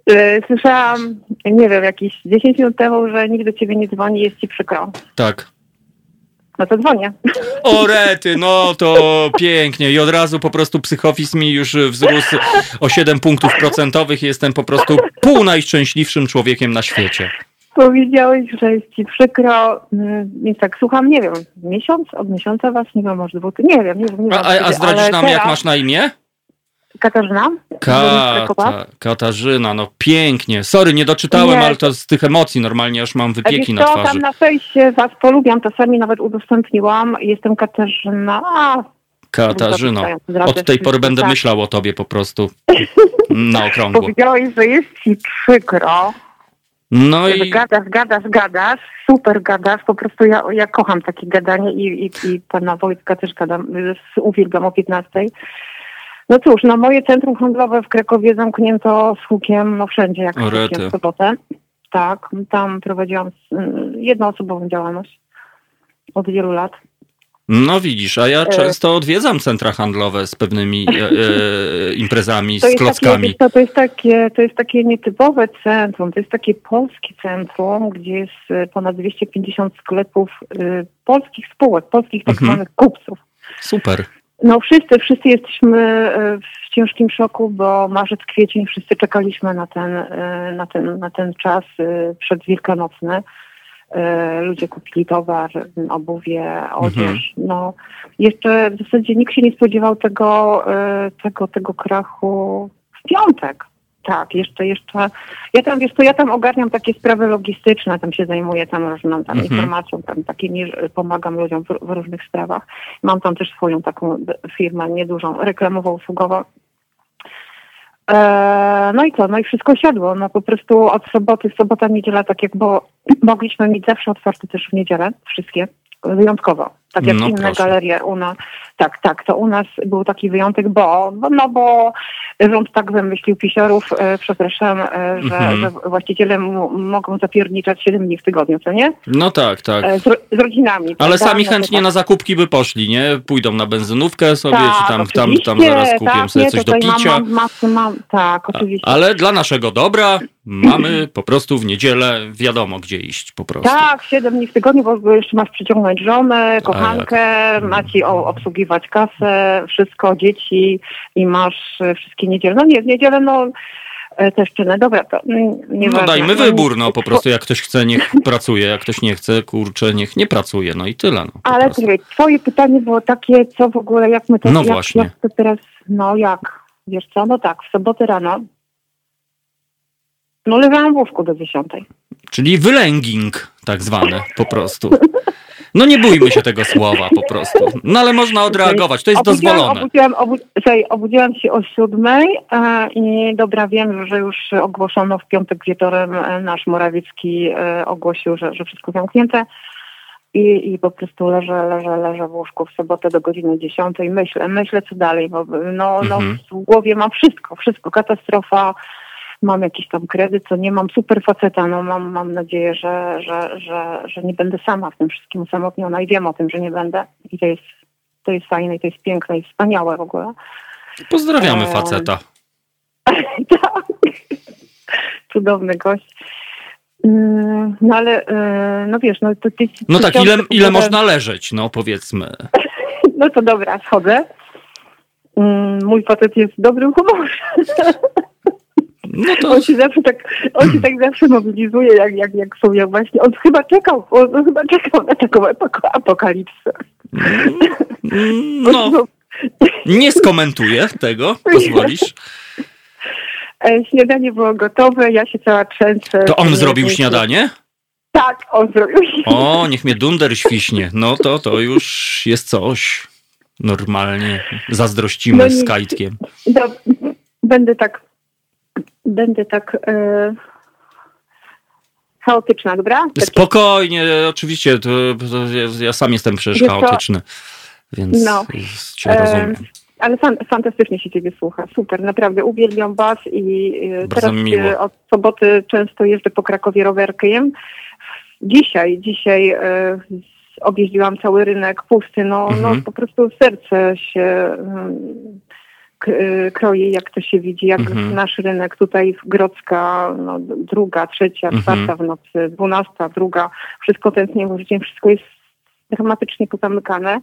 S3: E, słyszałam, nie wiem, jakieś 10 minut temu, że nikt do ciebie nie dzwoni, jest ci przykro.
S1: Tak.
S3: No to dzwonię.
S1: O rety, no to pięknie. I od razu po prostu psychofis mi już wzrósł o 7 punktów procentowych. Jestem po prostu pół najszczęśliwszym człowiekiem na świecie.
S3: Powiedziałeś, że jest ci przykro, więc tak słucham, nie wiem, miesiąc, od miesiąca was, nie wiem, może dwóch, nie wiem, nie wiem. Nie
S1: a, a zdradzisz nam, teraz... jak masz na imię?
S4: Katarzyna. Krakowa.
S1: Kata, Katarzyna, no pięknie. Sorry, nie doczytałem,
S4: Nie.
S1: ale to z tych emocji normalnie aż mam wypieki na twarzy.
S4: tam na fejsie was polubiam, czasami nawet udostępniłam. Jestem Katarzyna. A,
S1: Katarzyno, od tej pory będę
S4: tak.
S1: myślał o tobie po prostu na okrągło.
S4: powiedziałeś, że jest ci przykro.
S1: No i
S4: Gadasz, gadasz, gadasz, super gadasz, po prostu ja, ja kocham takie gadanie i, i, i pana Wojtka też gadam, uwielbiam o 15. No cóż, no moje centrum handlowe w Krakowie zamknięto z hukiem, no wszędzie jak w sobotę. Tak, tam prowadziłam jednoosobową działalność od wielu lat.
S1: no widzisz, a ja
S4: E.
S1: często odwiedzam centra handlowe z pewnymi e, e, imprezami,
S4: To
S1: z
S4: takie,
S1: klockami.
S4: co, to, jest takie, to jest takie nietypowe centrum, to jest takie polskie centrum, gdzie jest e, ponad 250 sklepów e, polskich spółek, polskich tak
S1: Mhm.
S4: zwanych kupców.
S1: Super.
S4: No wszyscy, wszyscy jesteśmy e, w ciężkim szoku, bo marzec, kwiecień wszyscy czekaliśmy na ten, e, na ten, na ten czas e, przedwielkanocny. Ludzie kupili towar, obuwie, odzież. No, jeszcze w zasadzie nikt się nie spodziewał tego, tego, tego krachu w piątek. Tak, jeszcze, jeszcze. Ja tam, wiesz co, ja tam ogarniam takie sprawy logistyczne, tam się zajmuję tam różną tam
S1: Mhm.
S4: informacją, tam takimi, że pomagam ludziom w, w różnych sprawach. Mam tam też swoją taką firmę niedużą, reklamową, usługową. Eee, no i co? No i wszystko siadło. No po prostu od soboty, sobota, niedziela, tak jak bo mogliśmy mieć zawsze otwarte też w niedzielę, wszystkie, wyjątkowo. Tak jak
S1: No
S4: inne
S1: proszę.
S4: galerie u nas. Tak, tak, to u nas był taki wyjątek, bo no bo rząd tak wymyślił pisiorów, e, przepraszam, e, że,
S1: Mhm.
S4: że właściciele mogą zapierniczać 7 dni w tygodniu, co nie?
S1: No tak, tak.
S4: E, z, z rodzinami.
S1: Ale sami chętnie
S4: tak.
S1: na zakupki by poszli, nie? Pójdą na benzynówkę sobie,
S4: Tak,
S1: czy tam, tam, tam zaraz kupię
S4: tak,
S1: sobie coś do picia.
S4: Mam, mam, masy, mam, tak, oczywiście.
S1: Ale dla naszego dobra mamy po prostu w niedzielę wiadomo gdzie iść po prostu.
S4: Tak, 7 dni w tygodniu, bo jeszcze masz przyciągnąć żonę, kochankę, macie o- obsługiwać kasę, wszystko, dzieci i masz e, wszystkie niedziele. No nie, w niedzielę no e, też czynne. Dobra, to mm,
S1: No
S4: nieważne.
S1: dajmy
S4: No,
S1: wybór, no po prostu jak ktoś chce, niech pracuje, jak ktoś nie chce, kurczę, niech nie pracuje, no i tyle. No,
S4: Ale słuchaj, twoje pytanie było takie, co w ogóle, jak my to,
S1: No
S4: jak,
S1: właśnie.
S4: jak to teraz, no jak, wiesz co, no tak, w sobotę rano, no leżałam w łóżku do 10.
S1: Czyli wylęging tak zwany po prostu. No nie bójmy się tego słowa po prostu. No ale można odreagować, to jest
S4: Obudziłam-
S1: dozwolone.
S4: Obudziłam, obu, obudziłam się o siódmej e, i dobra, wiem, że już ogłoszono w piątek wieczorem, e, nasz Morawiecki e, ogłosił, że, że wszystko zamknięte. I, I po prostu leżę, leżę, leżę w łóżku w sobotę do godziny 10. Myślę, myślę co dalej, bo no, no
S1: Mhm.
S4: w głowie mam wszystko, wszystko, katastrofa. Mam jakiś tam kredyt, co nie mam super faceta, no mam, mam nadzieję, że, że, że, że nie będę sama w tym wszystkim osamotniona i wiem o tym, że nie będę. I to jest, to jest fajne i to jest piękne i wspaniałe w ogóle.
S1: Pozdrawiamy faceta.
S4: tak. Cudowny gość. Mm, No ale, e, no wiesz, no to ty...
S1: No tak, ile, ile można leżeć, no powiedzmy.
S4: No to dobra, schodzę. Mm, Mój facet jest dobrym humorze.
S1: No to
S4: On się zawsze tak, on się tak zawsze mobilizuje, jak, jak, jak są, jak właśnie, on chyba czekał, on chyba czekał na taką apokalipsę.
S1: mm, no, nie skomentuję tego, pozwolisz.
S4: E, Śniadanie było gotowe, ja się cała trzęsę.
S1: To on zrobił
S4: nie,
S1: śniadanie?
S4: Tak, on zrobił śniadanie.
S1: O, niech mnie dunder świśnie. No to to już jest coś. Normalnie zazdrościmy
S4: No
S1: z Kajtkiem.
S4: No, będę tak, będę tak e, chaotyczna, dobra? Tak
S1: Spokojnie, oczywiście, to, to ja, sam jestem przecież
S4: Wiesz
S1: chaotyczny, więc
S4: No.
S1: cię rozumiem.
S4: Ale fan, fantastycznie się ciebie słucha. Super, naprawdę uwielbiam was i e, teraz
S1: mi miło.
S4: e, od soboty często jeżdżę po Krakowie rowerkiem. Dzisiaj, dzisiaj e, objeździłam cały rynek pusty. No,
S1: Mhm.
S4: no po prostu serce się mm, k- e, kroi, jak to się widzi, jak
S1: Mhm.
S4: nasz rynek tutaj w Grodzka, no, druga, trzecia,
S1: Mhm.
S4: czwarta w nocy, dwunasta, druga, wszystko tętnie życiem, wszystko jest dramatycznie pozamykane.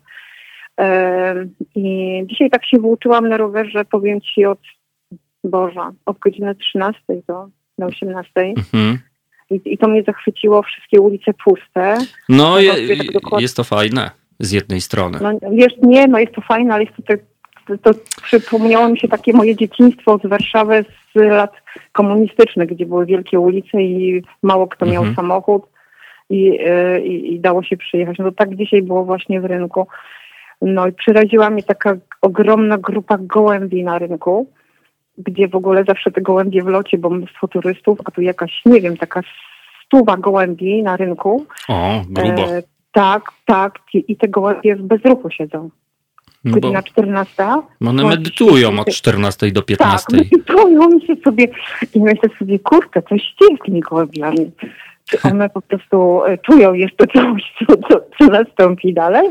S4: I dzisiaj tak się włóczyłam na rowerze, powiem Ci od Boża, od godziny 13 do, do 18.
S1: Mhm.
S4: I, I to mnie zachwyciło, wszystkie ulice puste.
S1: No, je, jest to fajne z jednej strony.
S4: No wiesz, nie, no jest to fajne, ale jest to tak to przypomniało mi się takie moje dzieciństwo z Warszawy z lat komunistycznych, gdzie były wielkie ulice i mało kto miał
S1: Mhm.
S4: samochód i, e, i, i dało się przyjechać. No to tak dzisiaj było właśnie w rynku. No i przeraziła mnie taka ogromna grupa gołębi na rynku, gdzie w ogóle zawsze te gołębie w locie, bo mnóstwo turystów, a tu jakaś, nie wiem, taka stuwa gołębi na rynku.
S1: O, grubo.
S4: E, tak, tak. I, I te gołębie bez ruchu siedzą.
S1: No
S4: Godzina 14.
S1: one
S4: Właśnie
S1: medytują od
S4: się-
S1: 14 do
S4: Tak,
S1: 15.
S4: medytują mi się sobie i myślę sobie, kurczę, coś dzieje z tymi gołębiami. Czy one po prostu e, czują jeszcze coś, co, co, co nastąpi dalej?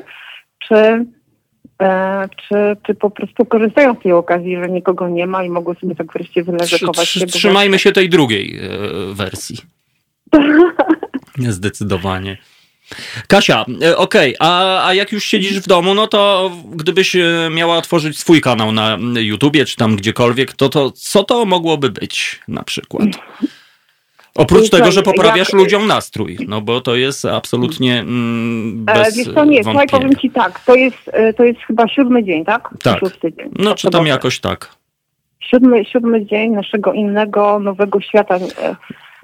S4: Czy, e, czy, czy po prostu korzystają z tej okazji, że nikogo nie ma i mogą sobie tak wreszcie wyleżakować
S1: trzy-
S4: się?
S1: Trzymajmy się tej drugiej e, wersji. Zdecydowanie. Kasia, e, okej, a, a jak już siedzisz w domu, no to gdybyś e, miała otworzyć swój kanał na YouTubie czy tam gdziekolwiek, to, to co to mogłoby być na przykład? Oprócz tego, że poprawiasz
S4: jak-
S1: ludziom nastrój, no bo to jest absolutnie mm,
S4: E,
S1: bez
S4: Wiesz co, nie, słuchaj, powiem Ci tak, to jest, e, to jest chyba siódmy dzień, tak?
S1: Tak.
S4: Szósty dzień.
S1: No czy tam jakoś tak.
S4: Siódmy, siódmy dzień naszego innego, nowego świata.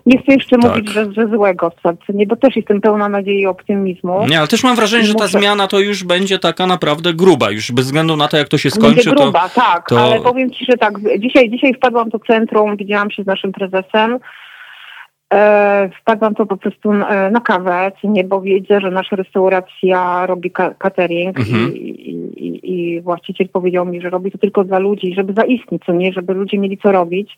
S4: Nie chcę jeszcze
S1: Tak.
S4: mówić, że, że złego w sercu, nie, bo też jestem pełna nadziei i optymizmu.
S1: Nie, ale też mam wrażenie, że ta
S4: Muszę-
S1: zmiana to już będzie taka naprawdę gruba, już bez względu na to, jak to się
S4: Będzie
S1: skończy, to...
S4: gruba, tak,
S1: to-
S4: ale powiem Ci, że tak, dzisiaj, dzisiaj wpadłam do centrum, widziałam się z naszym prezesem, e, wpadłam to po prostu e, na kawę, nie, bo wiedzę, że nasza restauracja robi ka- catering
S1: Mhm.
S4: i, i, i, i właściciel powiedział mi, że robi to tylko dla ludzi, żeby zaistnieć, co nie, żeby ludzie mieli co robić.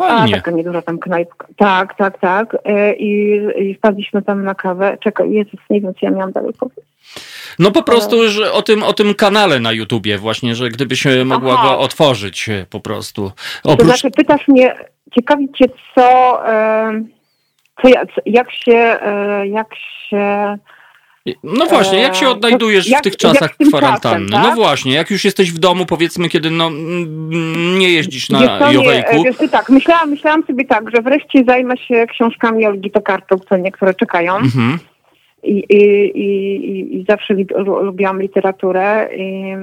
S4: A,
S1: Fajnie.
S4: taka nieduża tam knajpka. Tak, tak, tak. E, I, I wpadliśmy tam na kawę. Czekaj, Jezus, nie wiem, co ja miałam dalej powiedzieć.
S1: No po prostu, że o tym, o tym kanale na YouTubie właśnie, że gdybyś e, mogła
S4: Aha.
S1: go otworzyć e, po prostu.
S4: To
S1: Oprócz...
S4: znaczy, pytasz mnie, ciekawi cię, co, e, co, ja- co jak się, e, jak się,
S1: No właśnie, jak się
S4: e,
S1: odnajdujesz
S4: jak-
S1: w tych czasach kwarantanny?
S4: czasem,
S1: No
S4: tak?
S1: właśnie, jak już jesteś w domu, powiedzmy, kiedy no, mm, nie jeździsz
S4: Wiesz
S1: na
S4: nie,
S1: Jowejku.
S4: wiesz, tak, myślałam, myślałam sobie tak, że wreszcie zajmę się książkami Olgi Tokarczuk, co niektóre czekają.
S1: Mhm.
S4: I, i, i, i- zawsze li, lubiłam literaturę i,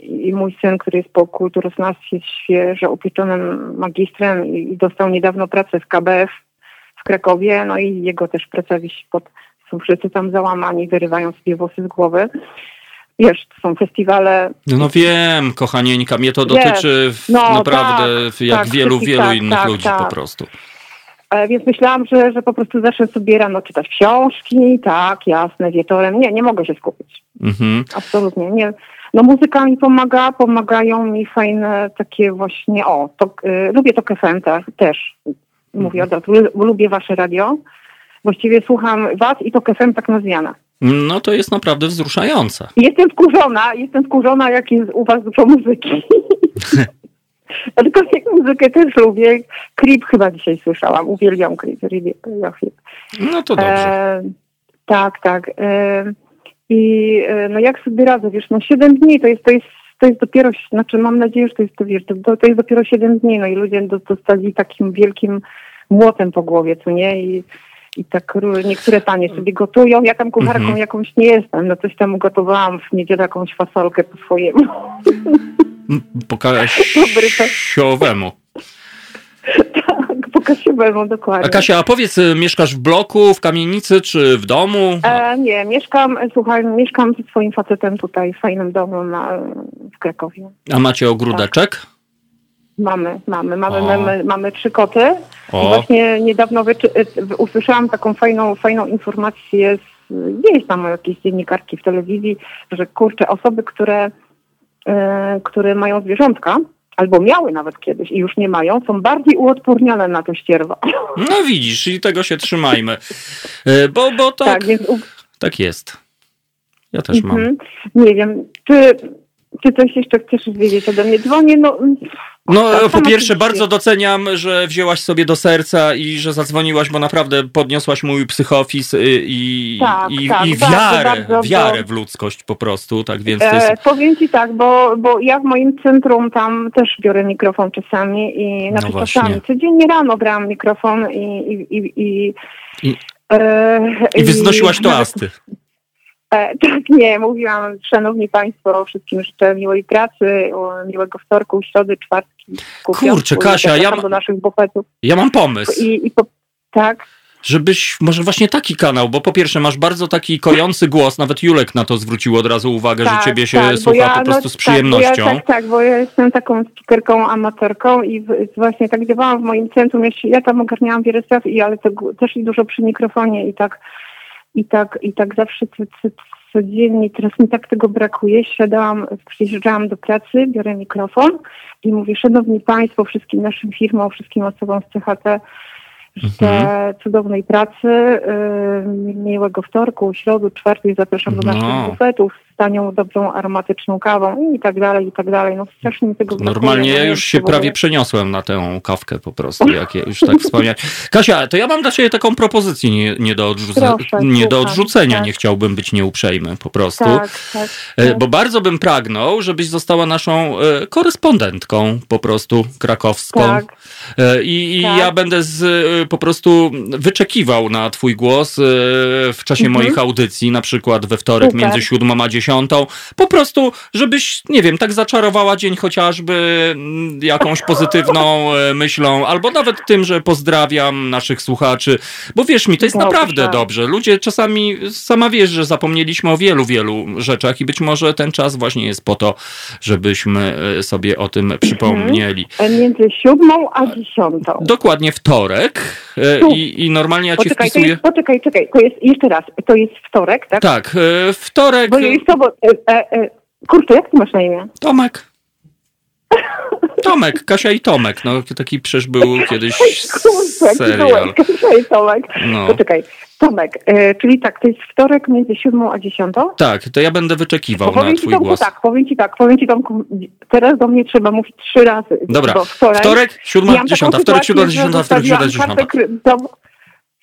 S4: i mój syn, który jest po kulturoznawstwie, jest świeżo upieczonym magistrem i, i dostał niedawno pracę w KBF w Krakowie, no i jego też praca wisi pod, są wszyscy tam załamani, wyrywają sobie włosy z głowy. Wiesz, są festiwale
S1: No wiem, kochanieńka, mnie to
S4: Wiesz,
S1: dotyczy
S4: no
S1: naprawdę w- jak
S4: tak,
S1: wielu, wielu
S4: tak,
S1: innych
S4: tak,
S1: ludzi
S4: tak.
S1: po prostu.
S4: E, Więc myślałam, że, że po prostu zacznę sobie rano czytać książki, tak, jasne, wieczorem. Nie, nie mogę się skupić.
S1: Mhm.
S4: Absolutnie nie. No muzyka mi pomaga, pomagają mi fajne takie właśnie, o, to, y, lubię to FM te, też, mówię od razu, lu- lubię wasze radio. Właściwie słucham was i to FM tak na zmianę.
S1: No to jest naprawdę wzruszające.
S4: Jestem wkurzona, jestem wkurzona, jak jest u was dużo muzyki. Aczkolwiek muzykę też lubię. Creep chyba dzisiaj słyszałam, uwielbiam Creep.
S1: No to dobrze.
S4: E, tak, tak. E, I e, no jak sobie radzę, wiesz, no 7 dni to jest, to jest, to jest dopiero, znaczy mam nadzieję, że to jest, to, wiesz, to, to jest dopiero 7 dni, no i ludzie do- dostali takim wielkim młotem po głowie, co nie? I, i tak niektóre panie sobie gotują, ja tam kucharką
S1: Mhm.
S4: jakąś nie jestem, no coś tam ugotowałam w niedzielę jakąś fasolkę po swojemu.
S1: Po
S4: Dobry to.
S1: Kasiowemu.
S4: tak, po kasiowemu, dokładnie.
S1: A Kasia, a powiedz, y, mieszkasz w bloku, w kamienicy czy w domu?
S4: E, nie, mieszkam, słuchaj, mieszkam ze swoim facetem tutaj w fajnym domu na, w Krakowie.
S1: A macie ogródeczek?
S4: Mamy, mamy, mamy, mamy, mamy trzy koty. I
S1: O,
S4: właśnie niedawno e, usłyszałam taką fajną, fajną informację z, gdzieś tam jakieś dziennikarki w telewizji, że kurczę, osoby, które, e, które mają zwierzątka, albo miały nawet kiedyś i już nie mają, są bardziej uodpornione na to ścierwa.
S1: no widzisz, i tego się trzymajmy. Y, Bo, bo tak,
S4: tak więc
S1: tak jest. Ja też mam.
S4: Mhm. Nie wiem, czy, czy coś jeszcze chcesz wiedzieć ode mnie? Dzwonię, no...
S1: No,
S4: Tak,
S1: po pierwsze, bardzo doceniam, że wzięłaś sobie do serca i że zadzwoniłaś, bo naprawdę podniosłaś mój psychofis y, i,
S4: Tak,
S1: i,
S4: tak,
S1: i
S4: bardzo,
S1: wiarę,
S4: bardzo,
S1: wiarę
S4: bo-
S1: w ludzkość po prostu, tak więc to jest...
S4: E, powiem ci tak, bo, bo ja w moim centrum tam też biorę mikrofon czasami i
S1: No
S4: znaczy
S1: właśnie.
S4: czasami. Codziennie rano brałam mikrofon i... i, i, i,
S1: I-
S4: e,
S1: I
S4: nawet-
S1: toasty.
S4: E, tak, nie, mówiłam, szanowni państwo, wszystkim życzę miłej pracy, o, miłego wtorku, środy, czwartki. ku
S1: Kurczę, Kasia, ja ma-
S4: do naszych bufetów.
S1: Ja mam pomysł.
S4: I, i po, tak,
S1: Żebyś, może właśnie taki kanał, bo po pierwsze masz bardzo taki kojący głos, nawet Julek na to zwrócił od razu uwagę,
S4: tak,
S1: że ciebie się
S4: tak,
S1: słucha
S4: ja,
S1: po prostu z
S4: Tak,
S1: przyjemnością.
S4: bo ja, tak, tak, bo ja jestem taką speakerką, amatorką i w, właśnie tak działałam w moim centrum. Ja, się, ja tam ogarniałam wiele spraw, i, ale to, też i dużo przy mikrofonie i tak, i tak, i tak zawsze co, co, codziennie, teraz mi tak tego brakuje, siadałam, przyjeżdżałam do pracy, biorę mikrofon i mówię, szanowni państwo, wszystkim naszym firmom, wszystkim osobom z CHT, życzę
S1: Mhm.
S4: cudownej pracy, yy, miłego wtorku, środu, czwartku zapraszam do
S1: No.
S4: naszych bufetów tanią, dobrą, aromatyczną kawą i tak dalej, i tak dalej. No strasznie mi tego.
S1: Normalnie
S4: no
S1: ja
S4: nie
S1: już się prawie przeniosłem na tę kawkę po prostu, jak ja już tak wspomniałem. Kasia, to ja mam dla ciebie taką propozycję nie, nie, do, odrzuce-
S4: Proszę,
S1: nie do odrzucenia,
S4: tak.
S1: nie chciałbym być nieuprzejmy po prostu.
S4: Tak, tak.
S1: E,
S4: tak.
S1: Bo bardzo bym pragnął, żebyś została naszą e, korespondentką po prostu krakowską.
S4: Tak.
S1: E, I, i
S4: Tak.
S1: ja będę z, po prostu wyczekiwał na twój głos w czasie
S4: Mhm.
S1: moich audycji, na przykład we wtorek
S4: Super.
S1: między siódmą a dziesiątą. Po prostu, żebyś, nie wiem, tak zaczarowała dzień chociażby mm, jakąś pozytywną e, myślą, albo nawet tym, że pozdrawiam naszych słuchaczy. Bo wierz mi, to jest
S4: Dobrze.
S1: naprawdę dobrze. Ludzie czasami, sama wiesz, że zapomnieliśmy o wielu, wielu rzeczach i być może ten czas właśnie jest po to, żebyśmy e, sobie o tym przypomnieli.
S4: E, Między siódmą a dziesiątą.
S1: Dokładnie wtorek i, i normalnie ja ci
S4: Poczekaj, to
S1: wpisuję.
S4: jest, poczekaj, czekaj, to jest, jeszcze raz, to jest wtorek, tak?
S1: Tak, wtorek.
S4: Bo jest sobot, e, e, e, kurczę, jak ty masz na imię?
S1: Tomek. Tomek, Kasia i Tomek. No taki przecież był kiedyś
S4: Kurczę,
S1: serial.
S4: dołek, Czekaj, Tomek.
S1: No.
S4: Poczekaj, Tomek, e, czyli tak, to jest wtorek między siódmą a dziesiątą?
S1: Tak, to ja będę wyczekiwał
S4: Bo
S1: na
S4: powiem ci
S1: twój
S4: Tomku
S1: głos.
S4: tak, powiem ci tak, powiem ci Tomku, teraz do mnie trzeba mówić trzy razy.
S1: Dobra,
S4: bo wczoraj
S1: wtorek, siódma, dziesiąta, wtorek, siódma, dziesiąta, wtorek, siódma, dziesiąta.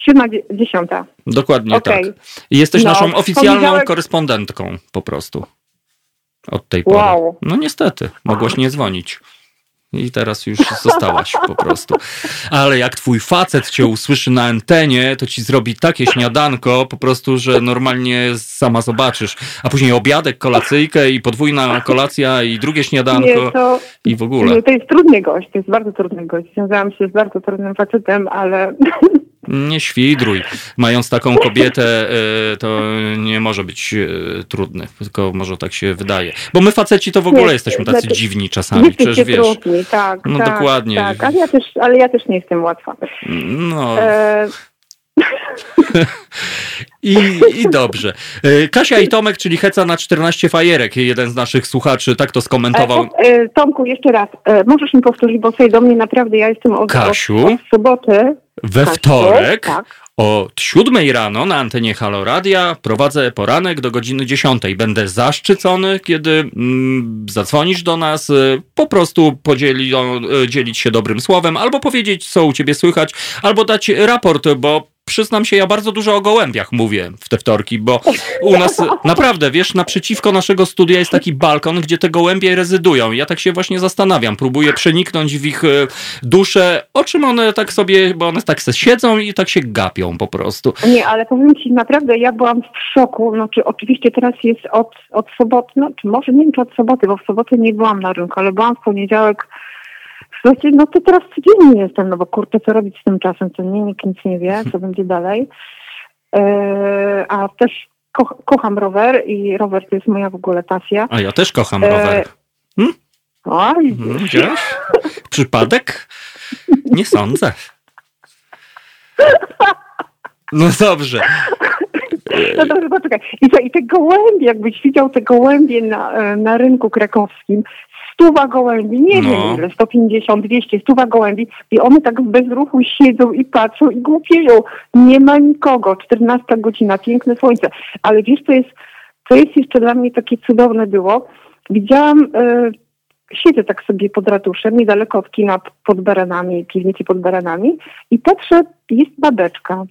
S4: Siódma, dzie- dziesiąta.
S1: Dokładnie
S4: Okej.
S1: tak. I jesteś
S4: No,
S1: naszą oficjalną
S4: poniedziałek-
S1: korespondentką po prostu. Od tej pory.
S4: Wow.
S1: No niestety, mogłaś nie dzwonić. I teraz już zostałaś po prostu. Ale jak twój facet cię usłyszy na antenie, to ci zrobi takie śniadanko po prostu, że normalnie sama zobaczysz. A później obiadek, kolacyjkę i podwójna kolacja i drugie śniadanko
S4: Nie, to,
S1: i w ogóle.
S4: nie, to jest trudny gość, to jest bardzo trudny gość. Związałam się z bardzo trudnym facetem, ale
S1: Nie świdruj. Mając taką kobietę, e, to nie może być e, trudny, tylko może tak się wydaje. Bo my faceci to w ogóle
S4: Nie,
S1: jesteśmy tacy
S4: znaczy,
S1: dziwni czasami, przecież wiesz.
S4: trudni, tak,
S1: No
S4: tak,
S1: dokładnie.
S4: Tak, ale ja, też, ale ja też nie jestem łatwa.
S1: No
S4: E,
S1: i, i dobrze. E, Kasia i Tomek, czyli Heca na 14 fajerek, jeden z naszych słuchaczy tak to skomentował.
S4: e, e, Tomku, jeszcze raz, możesz mi powtórzyć, bo sobie do mnie naprawdę, ja jestem od,
S1: Kasiu?
S4: od, od soboty.
S1: We
S4: Kasiu,
S1: wtorek
S4: Tak.
S1: o 7 rano na antenie Halo Radia prowadzę poranek do godziny 10. Będę zaszczycony, kiedy mm, zadzwonisz do nas, po prostu podzieli, dzielić się dobrym słowem, albo powiedzieć, co u ciebie słychać, albo dać raport, bo przyznam się, ja bardzo dużo o gołębiach mówię w te wtorki, bo u nas naprawdę, wiesz, naprzeciwko naszego studia jest taki balkon, gdzie te gołębie rezydują. Ja tak się właśnie zastanawiam, próbuję przeniknąć w ich y, duszę, o czym one tak sobie, bo one tak se siedzą i tak się gapią po prostu.
S4: Nie, ale powiem Ci naprawdę, ja byłam w szoku. Znaczy, oczywiście teraz jest od, od soboty, no, czy może nie wiem, czy od soboty, bo w sobotę nie byłam na rynku, ale byłam w poniedziałek. Słuchajcie, no to teraz codziennie jestem, no bo kurczę, co robić z tym czasem, co nie, nikt nic nie wie, co będzie dalej. E, a też ko- kocham rower i rower to jest moja w ogóle pasja.
S1: A ja też kocham
S4: E,
S1: rower.
S4: Oj,
S1: Mhm, Widziałeś? Przypadek? Nie sądzę. No dobrze.
S4: No dobrze, poczekaj. I, co, I te gołębie, jakbyś widział te gołębie na, e, na rynku krakowskim, stuwa gołębi, nie
S1: No.
S4: wiem ile, 150, 200, stuwa gołębi i one tak w bezruchu siedzą i patrzą i głupieją. Nie ma nikogo, 14 godzina, piękne słońce. Ale wiesz, co jest, co jest jeszcze dla mnie takie cudowne było? Widziałam, e, siedzę tak sobie pod ratuszem, niedaleko od kina pod Baranami, piwnicy pod Baranami i patrzę, jest babeczka,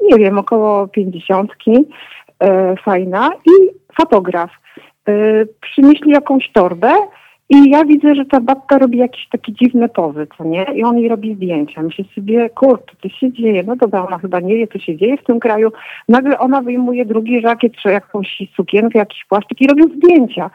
S4: nie wiem, około pięćdziesiątki, e, fajna i fotograf. E, przynieśli jakąś torbę I ja widzę, że ta babka robi jakieś takie dziwne pozy, co nie? I on jej robi zdjęcia. Myślę sobie, kurczę, to się dzieje. No dobra, ona chyba nie wie, co się dzieje w tym kraju. Nagle ona wyjmuje drugi żakiet, czy jakąś sukienkę, jakiś płaszczyk i robią zdjęcia.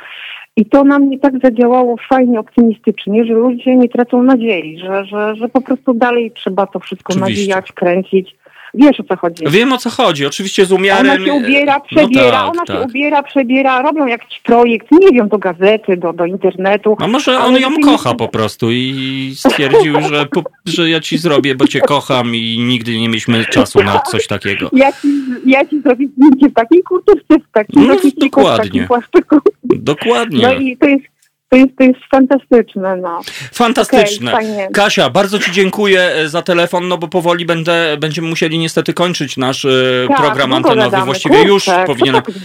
S4: I to na mnie tak zadziałało fajnie, optymistycznie, że ludzie nie tracą nadziei, że, że, że po prostu dalej trzeba to wszystko
S1: Oczywiście.
S4: nawijać, kręcić. Wiesz o co chodzi.
S1: Wiem o co chodzi. Oczywiście z umiarem.
S4: Ona się ubiera,
S1: No
S4: przebiera,
S1: tak,
S4: ona
S1: tak.
S4: się ubiera, przebiera, robią jakiś projekt, nie wiem, do gazety, do, do internetu.
S1: A może
S4: Ale
S1: on ją
S4: nie-
S1: kocha po prostu i stwierdził, że, po, że ja ci zrobię, bo cię kocham i nigdy nie mieliśmy czasu na coś takiego.
S4: Ja ci, ja ci zrobię zdjęcie w takiej kurtówce, w takim
S1: No,
S4: zakiśniku, w
S1: dokładnie.
S4: takim płaszczyku.
S1: Dokładnie.
S4: No i to jest, to jest, to jest fantastyczne, no.
S1: Fantastyczne.
S4: Fajnie.
S1: Kasia, bardzo Ci dziękuję e, za telefon, no bo powoli będę, będziemy musieli niestety kończyć nasz e,
S4: Tak,
S1: program antenowy.
S4: gadamy.
S1: Właściwie
S4: Kurczę,
S1: już
S4: co
S1: powinienem.
S4: tak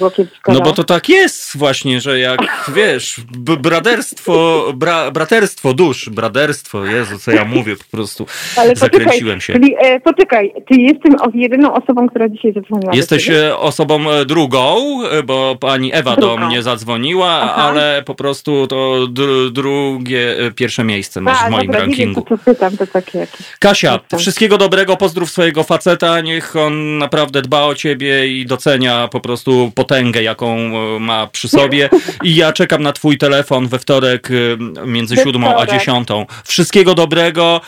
S1: No bo to tak jest właśnie, że jak wiesz, b- braterstwo, bra, braterstwo dusz, braterstwo, Jezu, co ja mówię po prostu.
S4: Ale
S1: zakręciłem się.
S4: Czyli, e, poczekaj, ty jestem jedyną osobą, która dzisiaj zadzwoniła. do
S1: Jesteś e, osobą drugą, bo pani Ewa do
S4: Drugą.
S1: mnie zadzwoniła,
S4: Aha.
S1: ale po prostu to dru, drugie e, pierwsze miejsce masz w moim
S4: dobra, nie wiem,
S1: rankingu.
S4: co pytam, to takie jakieś.
S1: Kasia, wszystkiego dobrego, pozdrów swojego faceta, niech on naprawdę dba o ciebie i docenia po prostu potęgę, jaką e, ma przy sobie. I ja czekam na twój telefon we wtorek e, między siódmą a dziesiątą. Wszystkiego dobrego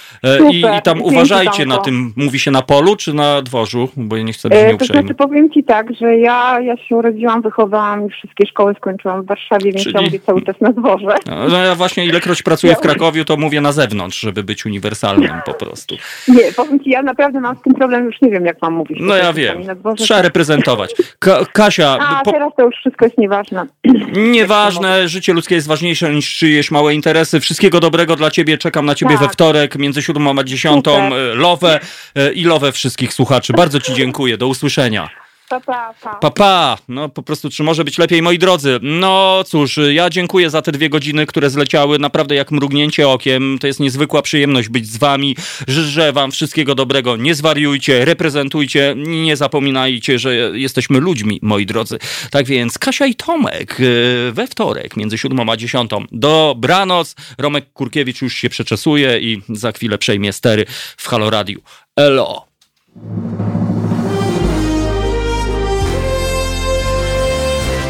S1: i, i tam uważajcie na tym, mówi się na polu czy na dworzu, bo ja nie chcę być
S4: E, to znaczy powiem ci tak, że ja, ja się urodziłam, wychowałam i wszystkie szkoły skończyłam w Warszawie, więc
S1: Czyli-
S4: ja mówię cały czas na dworze.
S1: No, ja właśnie ilekroć pracuję w Krakowiu, to mówię na zewnątrz, żeby być uniwersalnym po prostu.
S4: Nie, powiem ci, ja naprawdę mam z tym problem, już nie wiem jak mam mówić.
S1: No ja wiem. Trzeba reprezentować. Ka Kasia,
S4: A,
S1: po,
S4: teraz to już wszystko jest nieważne.
S1: Nieważne, życie ludzkie jest ważniejsze niż czyjeś małe interesy. Wszystkiego dobrego dla ciebie. Czekam na ciebie
S4: Tak.
S1: we wtorek między siódmą a dziesiątą. Lowę e, i lowę wszystkich słuchaczy. Bardzo ci dziękuję. Do usłyszenia.
S4: Pa, pa,
S1: pa. Pa. No po prostu, czy może być lepiej, moi drodzy? No cóż, ja dziękuję za te dwie godziny, które zleciały naprawdę jak mrugnięcie okiem. To jest niezwykła przyjemność być z wami. Życzę wam wszystkiego dobrego. Nie zwariujcie, reprezentujcie. Nie zapominajcie, że jesteśmy ludźmi, moi drodzy. Tak więc Kasia i Tomek e, we wtorek między siódmą a dziesiątą. Dobranoc. Romek Kurkiewicz już się przeczesuje i za chwilę przejmie stery w Halo Radiu. Elo.